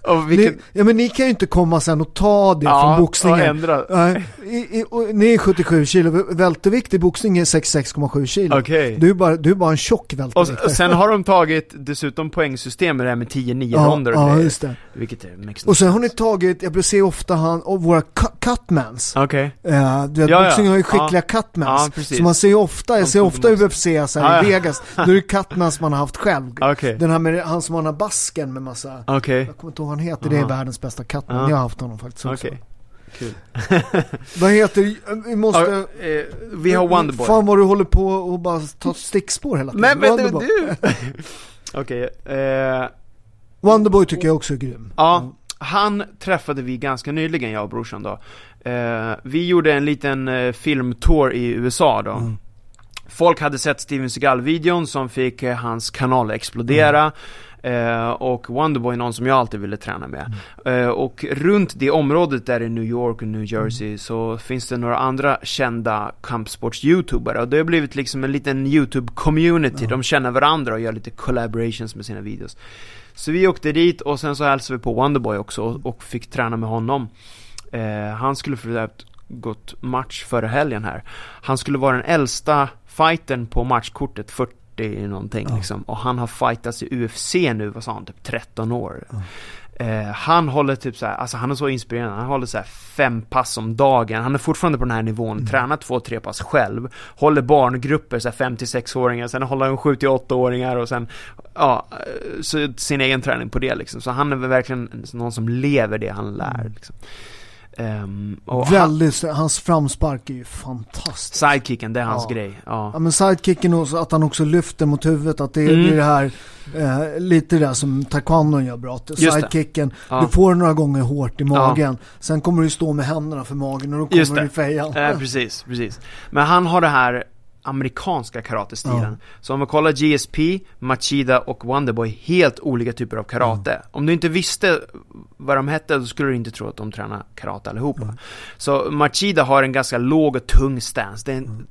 Och vilken... Ni, ja men ni kan ju inte komma sen och ta det från och boxningen. ändra. Nej, i, i, och, ni är 77 kilo, vältervikt i boxning är 66,7 kilo. Okej. Du, är bara, du är bara en tjock Och, vältervikt. och sen har de tagit dessutom poängsystemet det här med 10-9 ja, ronder och ja, just det. Vilket är makes Och sen har ni tagit, jag ser ofta han, och våra cu- cutmans. Okej. Eh, du vet, Ja, ja. boxning har ju skickliga Ja. cutmans. Ja, precis. så man ser ju ofta, jag ser ofta. UFC så här, Ja, i ja. Vegas, då är det cutmans man har haft själv. Okej. Den här med han som har den här basken med massa, Okej. jag kommer inte ihåg han heter, det är Aha. världens bästa cutman. Ja. Jag har haft honom faktiskt också. Okej. Kul. Vad heter, vi måste... Ja, eh, vi har Wonderboy. Fan vad du håller på och bara ta stickspår hela tiden. Men Wonderboy. du! Okej, eh, Wonderboy tycker jag också är grym. Ja, han träffade vi ganska nyligen, jag och brorsan då. Eh, vi gjorde en liten eh, filmtour i USA då. Mm. Folk hade sett Steven Seagal-videon som fick eh, hans kanal explodera. Mm. Eh, och Wonderboy är någon som jag alltid ville träna med. Mm. Eh, och runt det området där i New York och New Jersey Mm. så finns det några andra kända kampsports-youtubare. Och det har blivit liksom en liten YouTube-community. De känner varandra och gör lite collaborations med sina videos. Så vi åkte dit och sen så hälsade vi på Wonderboy också och, och fick träna med honom. Eh, han skulle för övrigt gått match förra helgen här. Han skulle vara den äldsta fightern på matchkortet, 40 någonting ja. liksom. Och han har fightats i UFC nu, vad sa han, typ 13 år. Ja. Eh, han håller typ såhär, alltså han är så inspirerande, han håller såhär fem pass om dagen, han är fortfarande på den här nivån, mm. tränar två, tre pass själv, håller barngrupper, såhär fem till sexåringar, sen håller han sju till åttaåringar och sen, ja, eh, så sin egen träning på det liksom. Så han är verkligen någon som lever det han lär mm. Um, Väldigt, han, hans framspark är ju fantastisk. Sidekicken, det är hans ja. grej. Ja. ja men sidekicken och att han också lyfter mot huvudet, att det, mm. det är det här, eh, lite det där som taekwondo gör bra. Sidekicken, ja. du får några gånger hårt i magen, sen kommer du stå med händerna för magen och då kommer du i fejan. Eh, precis, precis. Men han har det här amerikanska karatestilen. Ja. Så om vi kollar GSP, Machida och Wonderboy, helt olika typer av karate. Mm. Om du inte visste vad de hette, då skulle du inte tro att de tränar karate allihopa. Mm. Så Machida har en ganska låg och tung stance. Det är en mm.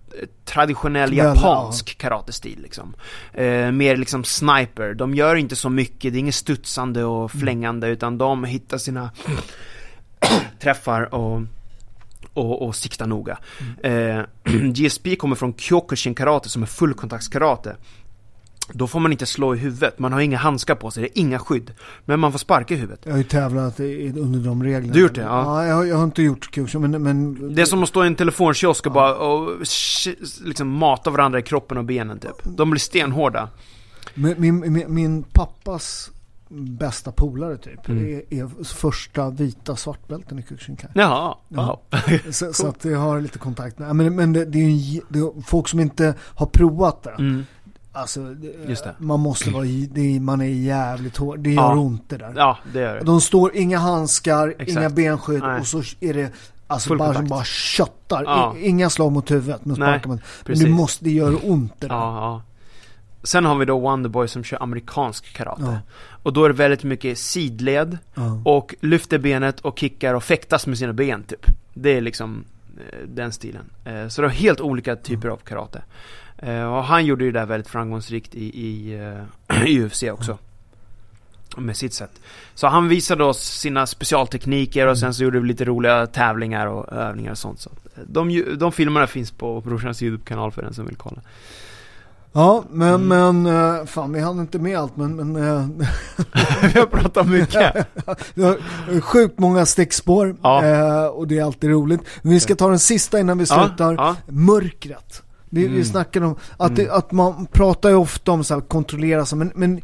traditionell japansk karatestil liksom. Eh, mer liksom sniper. De gör inte så mycket, det är inget studsande och mm. flängande, utan de hittar sina träffar och och, och sikta noga. Mm. Eh, GSP kommer från Kyokushin karate som är fullkontaktskarate. Då får man inte slå i huvudet, man har inga handskar på sig, det är inga skydd. Men man får sparka i huvudet. Jag har ju tävlat under de reglerna. Du har gjort det? Ja. ja jag, har, jag, har, inte gjort Kyokushin, men, men... Det är som att stå i en telefonkiosk och ja. bara och, liksom mata varandra i kroppen och benen typ. De blir stenhårda. Min, min, min pappas bästa polare typ. Mm. Är, är, första vita svartbälten i Kyokushinkai. Jaha, ja. så, cool. så, att jag har lite kontakt med. Men, men det, det är ju det är folk som inte har provat det. Mm. Alltså, det. man måste vara, det, man är jävligt hård. Det gör ja. ont det där. Ja, det gör det. De står, inga handskar, Exakt. inga benskydd Nej. och så är det Alltså bara som bara köttar. Ja. Inga slag mot huvudet. Nu Nej, man. Men det, måste, det gör ont det där. Ja, ja. Sen har vi då Wonderboy som kör amerikansk karate. Ja. Och då är det väldigt mycket sidled ja. och lyfter benet och kickar och fäktas med sina ben typ. Det är liksom eh, den stilen. Eh, så det är helt olika typer av karate. Eh, och han gjorde ju det där väldigt framgångsrikt i, i, i UFC också. Med sitt sätt. Så han visade oss sina specialtekniker och sen så gjorde vi lite roliga tävlingar och övningar och sånt. Så de, de filmerna finns på brorsans YouTube-kanal för den som vill kolla. Ja, men, mm. men uh, fan vi hann inte med allt men... men uh, vi har pratat mycket. sjukt många stickspår ja. uh, och det är alltid roligt. Men vi ska ta den sista innan vi slutar. Ja. Mörkret. Vi, mm. vi snackar om att, mm. det, att man pratar ju ofta om så här, kontrollera sig men, men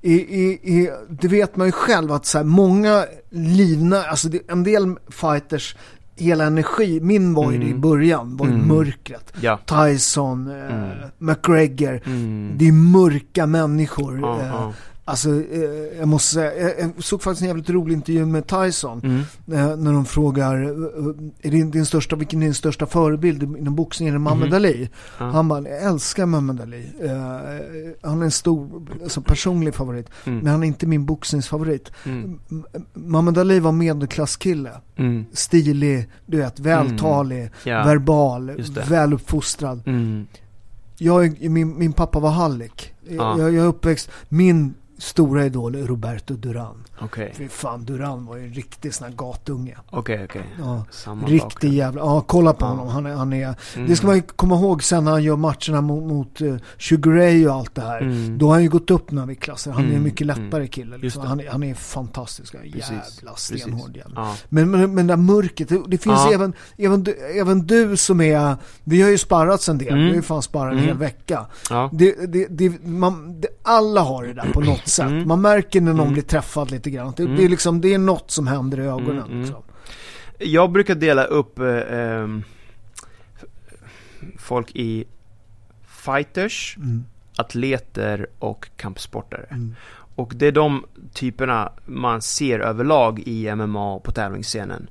i, i, i, det vet man ju själv att så här, många livna, alltså det, en del fighters hela energi, min var ju mm. i början, var ju mm. mörkret. Ja. Tyson, eh, mm. McGregor, mm. det är mörka människor. Ja, eh, ja. Alltså, eh, jag måste säga, jag, jag såg faktiskt en jävligt rolig intervju med Tyson. Mm. Eh, när de frågar, är din, din största, vilken är din största förebild inom boxning? Är det Muhammad mm. Ali? Ja. Han bara, jag älskar Muhammad Ali. Eh, han är en stor, alltså personlig favorit. Mm. Men han är inte min boxningsfavorit. Mm. Muhammad Ali var medelklasskille. Mm. Stilig, du vet, vältalig, mm. ja. verbal, väluppfostrad. Mm. Jag, min, min pappa var hallick. Ja. Jag, jag är uppväxt, min stora idol är Roberto Duran. Okay. Fy fan, Duran var ju en riktig sån här gatunge. Okej, okay, okej. Okay. Ja, Samma riktig jävla, ja kolla på ja. honom. Han är, han är mm. det ska man ju komma ihåg sen när han gör matcherna mot, mot uh, Sugar Ray och allt det här. Mm. Då har han ju gått upp några viktklasser. Han är en mm. mycket lättare mm. kille. Liksom. Han, är, han är fantastisk. Jävla stenhård jävla. Ja. Men, men, men det där mörkret, det, finns ja. även, även, du, även du som är, vi har ju sparrats en del. Mm. Vi har ju fan sparrat en hel mm. vecka. Det, det, det, man, alla har det där på något sätt. Mm. Man märker när någon blir träffad lite grann. Det, mm. det, är liksom, det är något som händer i ögonen. Mm, mm. Liksom. Jag brukar dela upp eh, ehm, folk i fighters, mm. atleter och kampsportare. Mm. Och det är de typerna man ser överlag i MMA på tävlingsscenen.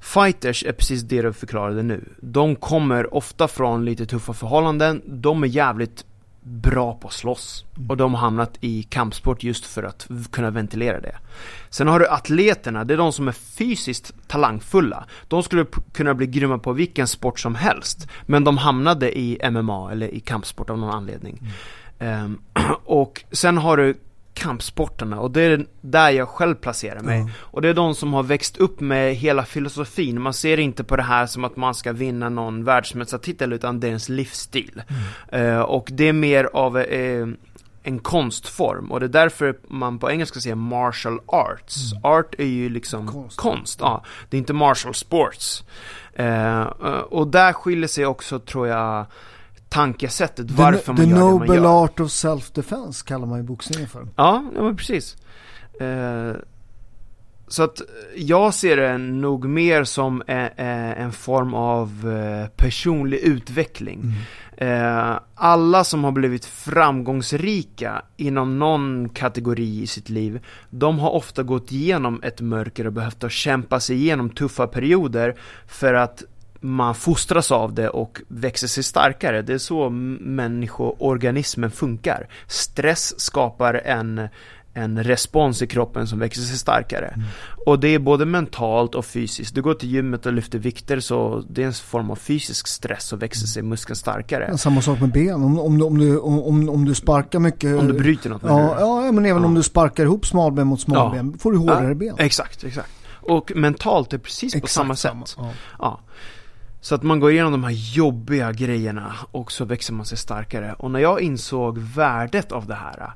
Fighters är precis det du förklarade nu. De kommer ofta från lite tuffa förhållanden, de är jävligt bra på att slåss. Och de har hamnat i kampsport just för att kunna ventilera det. Sen har du atleterna, det är de som är fysiskt talangfulla. De skulle kunna bli grymma på vilken sport som helst. Men de hamnade i MMA eller i kampsport av någon anledning. Mm. Um, och sen har du kampsporterna och det är där jag själv placerar mig. Ja. Och det är de som har växt upp med hela filosofin. Man ser inte på det här som att man ska vinna någon världsmästartitel utan det är ens livsstil. Eh, och det är mer av eh, en konstform och det är därför man på engelska säger martial arts. Art är ju liksom Konst. konst. ja. Det är inte martial sports. Eh, och där skiljer sig också, tror jag, tankesättet varför the, man the gör det man noble gör. art of self-defense kallar man ju boxningen för. Ja, ja men precis. Eh, så att jag ser det nog mer som eh, en form av eh, personlig utveckling. Eh, alla som har blivit framgångsrika inom någon kategori i sitt liv, de har ofta gått igenom ett mörker och behövt att kämpa sig igenom tuffa perioder för att man fostras av det och växer sig starkare. Det är så människoorganismen funkar. Stress skapar en, en respons i kroppen som växer sig starkare. Och det är både mentalt och fysiskt. Du går till gymmet och lyfter vikter så det är en form av fysisk stress och växer sig muskeln starkare. Ja, Samma sak med ben. Om, om, du- om, du, om, om, du sparkar mycket. Om du bryter något Ja, ja, men även Ja. om du sparkar ihop smalben mot smalben får du hårdare ben. Exakt, exakt. Och mentalt är precis på Exakt samma samma, sätt. ja. Så att man går igenom de här jobbiga grejerna och så växer man sig starkare. Och när jag insåg värdet av det här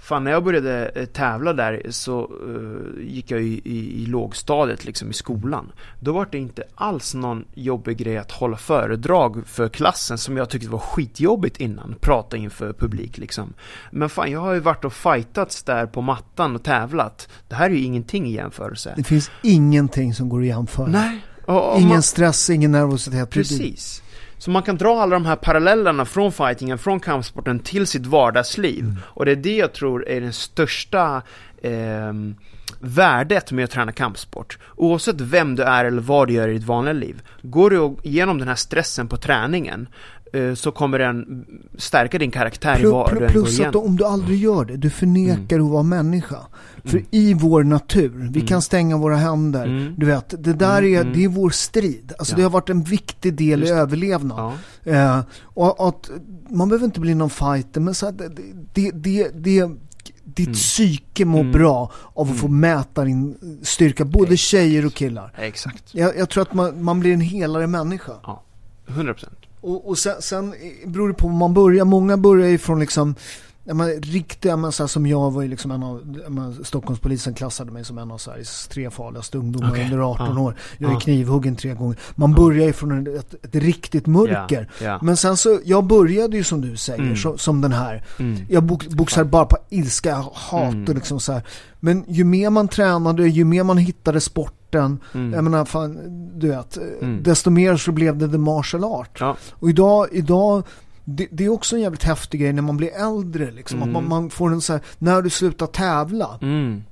Fan när jag började eh, tävla där så eh, gick jag i, i, i lågstadiet liksom i skolan. Då var det inte alls någon jobbig grej att hålla föredrag för klassen som jag tyckte var skitjobbigt innan. Prata inför publik liksom. Men fan jag har ju varit och fightats där på mattan och tävlat. Det här är ju ingenting i jämförelse. Det finns ingenting som går att jämföra. Nej. Och, Ingen man- stress, ingen nervositet. Precis. Så man kan dra alla de här parallellerna från fightingen, från kampsporten till sitt vardagsliv. Mm. Och det är det jag tror är den största ehm, värdet med att träna kampsport. Oavsett vem du är eller vad du gör i ditt vanliga liv. Går du igenom den här stressen på träningen eh, så kommer den stärka din karaktär i Plus, än går plus att om du aldrig gör det, du förnekar Mm. att vara människa. För i vår natur, vi kan stänga våra händer. Mm. Du vet, det där Mm, är, mm. det är vår strid. Alltså Ja. det har varit en viktig del Just i överlevnad. Ja. Eh, och att man behöver inte bli någon fighter, men så att det, det, det, det ditt Mm. psyke mår Mm. bra av att få mäta din styrka, både Exakt. tjejer och killar. Exakt. Jag, jag tror att man, man blir en helare människa. Ja. 100%. Och, och sen, sen eh, beror det på var man börjar. Många börjar ju från liksom men, riktiga, men, så här, som jag var ju liksom en av, men, Stockholmspolisen klassade mig som en av Sveriges tre farligaste ungdomar Okej, under 18 ja, år. Jag är ja. knivhuggen tre gånger. Man börjar ju från ett, ett riktigt mörker. Ja, ja. Men sen så, jag började ju som du säger, Mm. så, som den här. Mm. Jag box, boxar bara på ilska, hat Mm. och liksom så här. Men ju mer man tränade, ju mer man hittade sporten, Mm. jag menar fan, du vet, Mm. desto mer så blev det the martial art. Ja. Och idag, idag det, det är också en jävligt häftig grej när man blir äldre liksom. Att Mm. man, man får en så här, när du slutar tävla. Mm.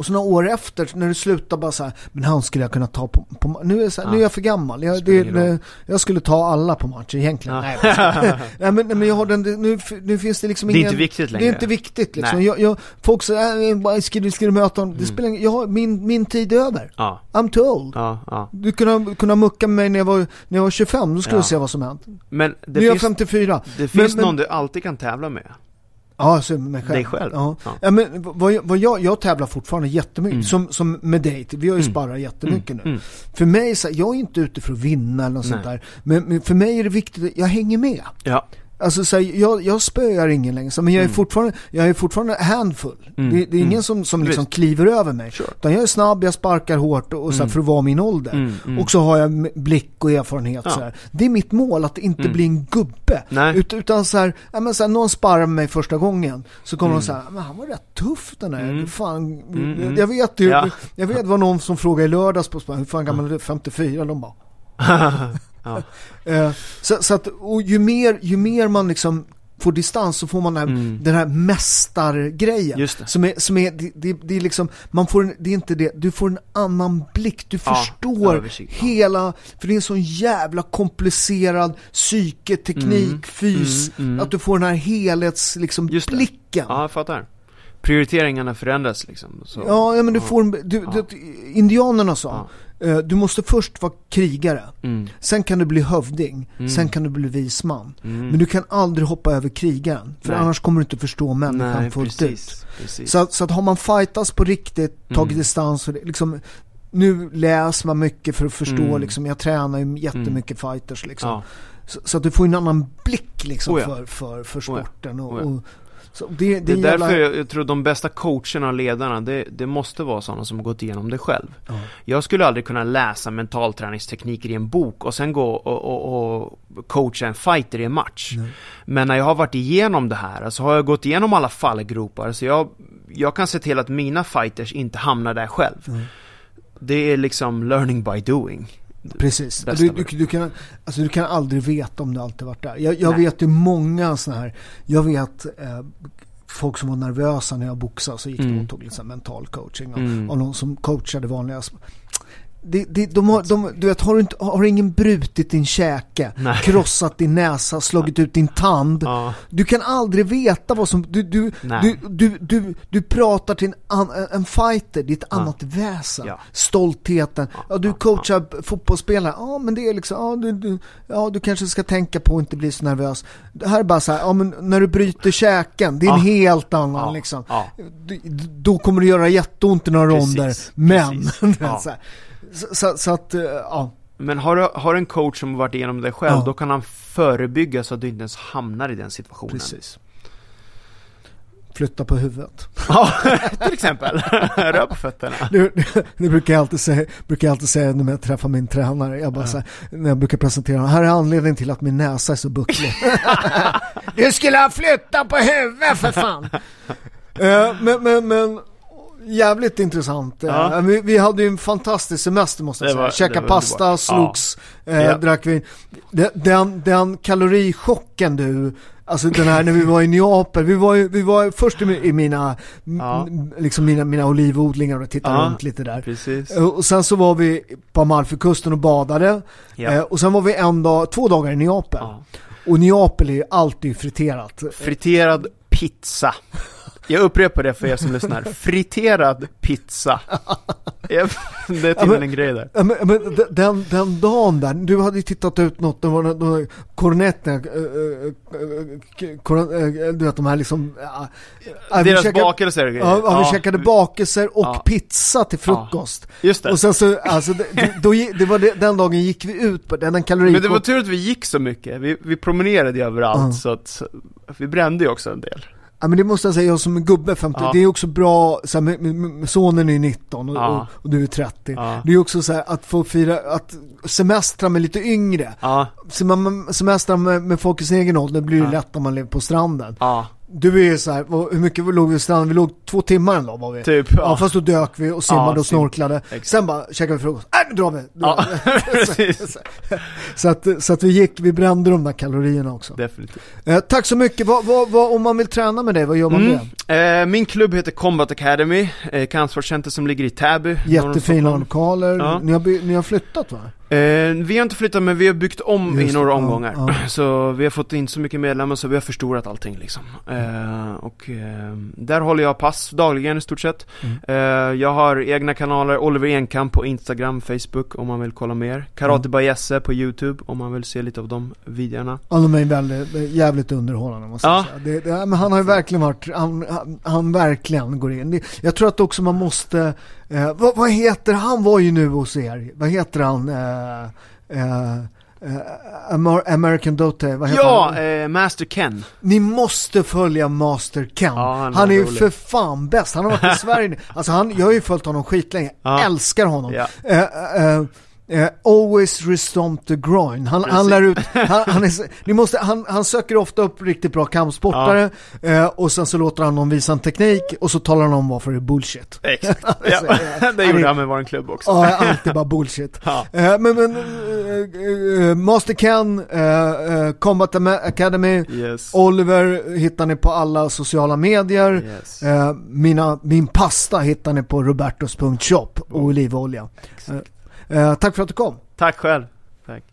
Och så några år efter, när du slutar bara så här, men han skulle jag kunna ta på, på nu, är så här, Ja. nu är jag för gammal. Jag, det, ingen det, jag skulle ta alla på match egentligen. Ja. Nej, men, nej, men jag har den, nu, nu finns det liksom Det är ingen... inte viktigt Det är längre. inte viktigt liksom. Jag, jag, folk säger, äh, bara, ska, du, ska du möta honom? Det spelar ingen, jag har, min, min tid är över. Ja. I'm too old. Ja. Du kunde, kunde mucka med mig när jag var, när jag var 25, då skulle du se vad som hänt. Men det nu är jag finns, 54. det finns men- någon du alltid kan tävla med. Ja, så mig själv. Dig själv? Ja. Ja. ja. men vad, jag- vad jag, jag tävlar fortfarande jättemycket, Mm. som, som med dig, vi har ju Mm. sparrat jättemycket Mm, nu. mm. För mig, så jag är inte ute för att vinna eller något sånt där, men, men för mig är det viktigt att jag hänger med. Ja. Alltså så här, jag, jag spöar ingen längre, så, men jag är Mm. fortfarande, jag är fortfarande handfull. Mm, Det, det är ingen mm. som, som liksom Visst. kliver över mig. Sure. Utan jag är snabb, jag sparkar hårt och, och så här, Mm. för att vara min ålder. Mm. Och så har jag blick och erfarenhet Ja. så här. Det är mitt mål, att inte bli en gubbe. Ut, utan så här, ja, men så här, någon sparrar med mig första gången, så kommer Mm. de säga, men han var rätt tuff den. Mm. Fan, mm. Jag vet ju, Ja. jag vet vad någon som frågade i lördags på span, hur fan gammal är du? 54? De bara, ja. Eh, så, så att, och ju mer, ju mer man liksom får distans så får man den här, Mm. den här mästargrejen. Som är, som är det, det, det är liksom, man får en, det är inte det, du får en annan blick, du Ja, förstår ja. hela, för det är en sån jävla komplicerad psyke, teknik, Mm, fys, mm, mm. att du får den här helhets, liksom, blicken. ja, jag fattar. prioriteringarna förändras liksom. Så, Ja, ja men du får en, du, Ja. du, indianerna sa, eh, du måste först vara krigare, Mm. sen kan du bli hövding, Mm. sen kan du bli visman. Mm. Men du kan aldrig hoppa över krigaren, för Nej. annars kommer du inte förstå människan Nej, fullt precis, ut. precis. Så, att- så att har man fightats på riktigt, tagit Mm. distans och liksom nu läser man mycket för att förstå Mm. liksom, jag tränar ju jättemycket fighters liksom. ja. Så, så att du får en annan blick liksom Oh ja. för, för, för Oh ja. sporten. Och, Oh ja. och, så det, det, Det är är jävla... därför jag, tror de bästa coacherna och ledarna, det, det måste vara sådana som har gått igenom det själv. Ja. Jag skulle aldrig kunna läsa mentalträningstekniker i en bok och sen gå och, och, och coacha en fighter i en match. Nej. Men när jag har varit igenom det här, alltså har jag gått igenom alla fallgropar, så jag, jag kan se till att mina fighters inte hamnar där själv. Mm. Det är liksom learning by doing. Precis. Du, du, du, kan, alltså du kan aldrig veta om du alltid varit där. Jag, jag vet ju många sådana här, jag vet eh, folk som var nervösa när jag boxade så gick de Mm. och tog lite mental coaching. Och, Mm. och någon som coachade vanliga det, det, de har, de, du vet, har, du inte, har ingen brutit din käke, Nej. krossat din näsa, slagit ut din tand. Ja, Du kan aldrig veta vad som, du, du, du, du, du, du pratar till en, an, en fighter, det är ett Ja. annat väsen. Ja. Stoltheten. Ja, du coachar fotbollsspelare, ja men det är liksom, ja du, du, ja du kanske ska tänka på att inte bli så nervös. Det här är bara så här, ja men när du bryter käken, det är en helt annan liksom. Du- Då kommer det göra jätteont i några Precis, ronder, men precis. Ja. så, så, så, att, eh, ja. Men har du, har en coach som varit igenom det själv, Ja. då kan han förebygga så att du inte ens hamnar i den situationen. Precis. Flytta på huvudet. Ja, till exempel. Rör på fötterna. Det, det brukar jag alltid säga, brukar jag alltid säga när jag träffar min tränare. Jag bara så här, när jag brukar presentera honom, här är anledningen till att min näsa är så bucklig. du skulle ha flyttat på huvudet för fan! Eh, men, men, men jävligt intressant. Eh, Ja. vi, vi hade ju en fantastisk semester måste jag säga. var- Käka pasta, underbart. slogs, eh, Ja. drack vin. Den, den, kalorichocken du, alltså den här när vi var i Neapel, vi var, ju, vi var först i, i mina, Ja. liksom mina, mina olivodlingar och tittade Ja. runt lite där. Precis. Eh, Och sen så var vi på Amalfikusten och badade. Ja. Eh, Och sen var vi en dag, två dagar i Neapel. Ja. Och Neapel är ju alltid friterat. Friterad pizza. Jag upprepar det för er som lyssnar. Friterad pizza. Ja, Det är Ja, till men- en grej där. Ja, men, men den, den dagen där, du hade ju tittat ut något, det var några kornetter, du vet de här liksom... ja, ja, vi Deras käkade- bakelser och grejer. Ja, ja, vi käkade bakelser och Ja. pizza till frukost. Just det. Och sen så, alltså, det, då, det var det, den dagen gick vi ut på den, den kalori... Men det var tur att vi gick så mycket. Vi, vi promenerade ju överallt Ja. så att vi brände ju också en del. Ja men det måste jag säga, jag som en gubbe 50, Ja. det är också bra, så här, sonen är 19 och, Ja. och, och du är 30. Ja. Det är också så här att få fira, att semestra med lite yngre. Ja, semestrar med, med folk i sin egen ålder blir det lätt om man lever på stranden. Ja, Du är ju så här, vad- hur mycket låg vi vid stranden? Vi låg två timmar en dag var vi. typ. Ja, fast då dök vi och simmade Ja, och sim- snorklade. exakt. Sen bara käkade vi frukost. Äh, nu drar vi! Ja, precis. så, att, så att vi gick, vi brände de där kalorierna också. Definitivt. Eh, tack så mycket. Vad, vad, vad, om man vill träna med dig, vad gör man Mm. det? Eh, min klubb heter Combat Academy, eh, kampsportcenter som ligger i Täby. Jättefina lokaler. Ja. Ni, har ni har flyttat va? Eh, vi har inte flyttat men vi har byggt om Just i några det, ja, omgångar. ja. Så vi har fått in så mycket medlemmar så vi har förstorat allting liksom. Eh, och eh, där håller jag pass dagligen i stort sett. Mm. Eh, jag har egna kanaler, Oliver Enkamp på Instagram, Facebook om man vill kolla mer. Karate Mm. by Jesse på YouTube om man vill se lite av de videorna. Ja, de är väldigt, jävligt underhållande måste jag Ja. säga. Det, det, men han har ju verkligen varit, han, han, han verkligen går in. Jag tror att också man måste, eh, vad, vad heter, han var ju nu hos er, vad heter han? Eh, eh, eh, Amer- American Dote, vad heter Ja, han? eh, Master Ken. Ni måste följa Master Ken. Ja, han han, är ju för fan bäst. Han har varit i Sverige nu. Alltså han, jag har ju följt honom skitlänge. Ja. Älskar honom. Ja. Eh, always restomp the groin. Han, han lär ut, han, han, är, ni måste, han, han söker ofta upp riktigt bra kampsportare eh, och sen så låter han dem visa en teknik och så talar han om varför det är bullshit. Exakt. Ja, det gjorde han med vår klubb också. Ja, alltid bara bullshit. Ja. Eh, men men eh, eh, Master Ken, eh, Combat Academy, Yes. Oliver hittar ni på alla sociala medier. Yes. Mina, min pasta hittar ni på robertos.shop och olivolja. Eh, Eh, tack för att du kom. Tack själv. Tack.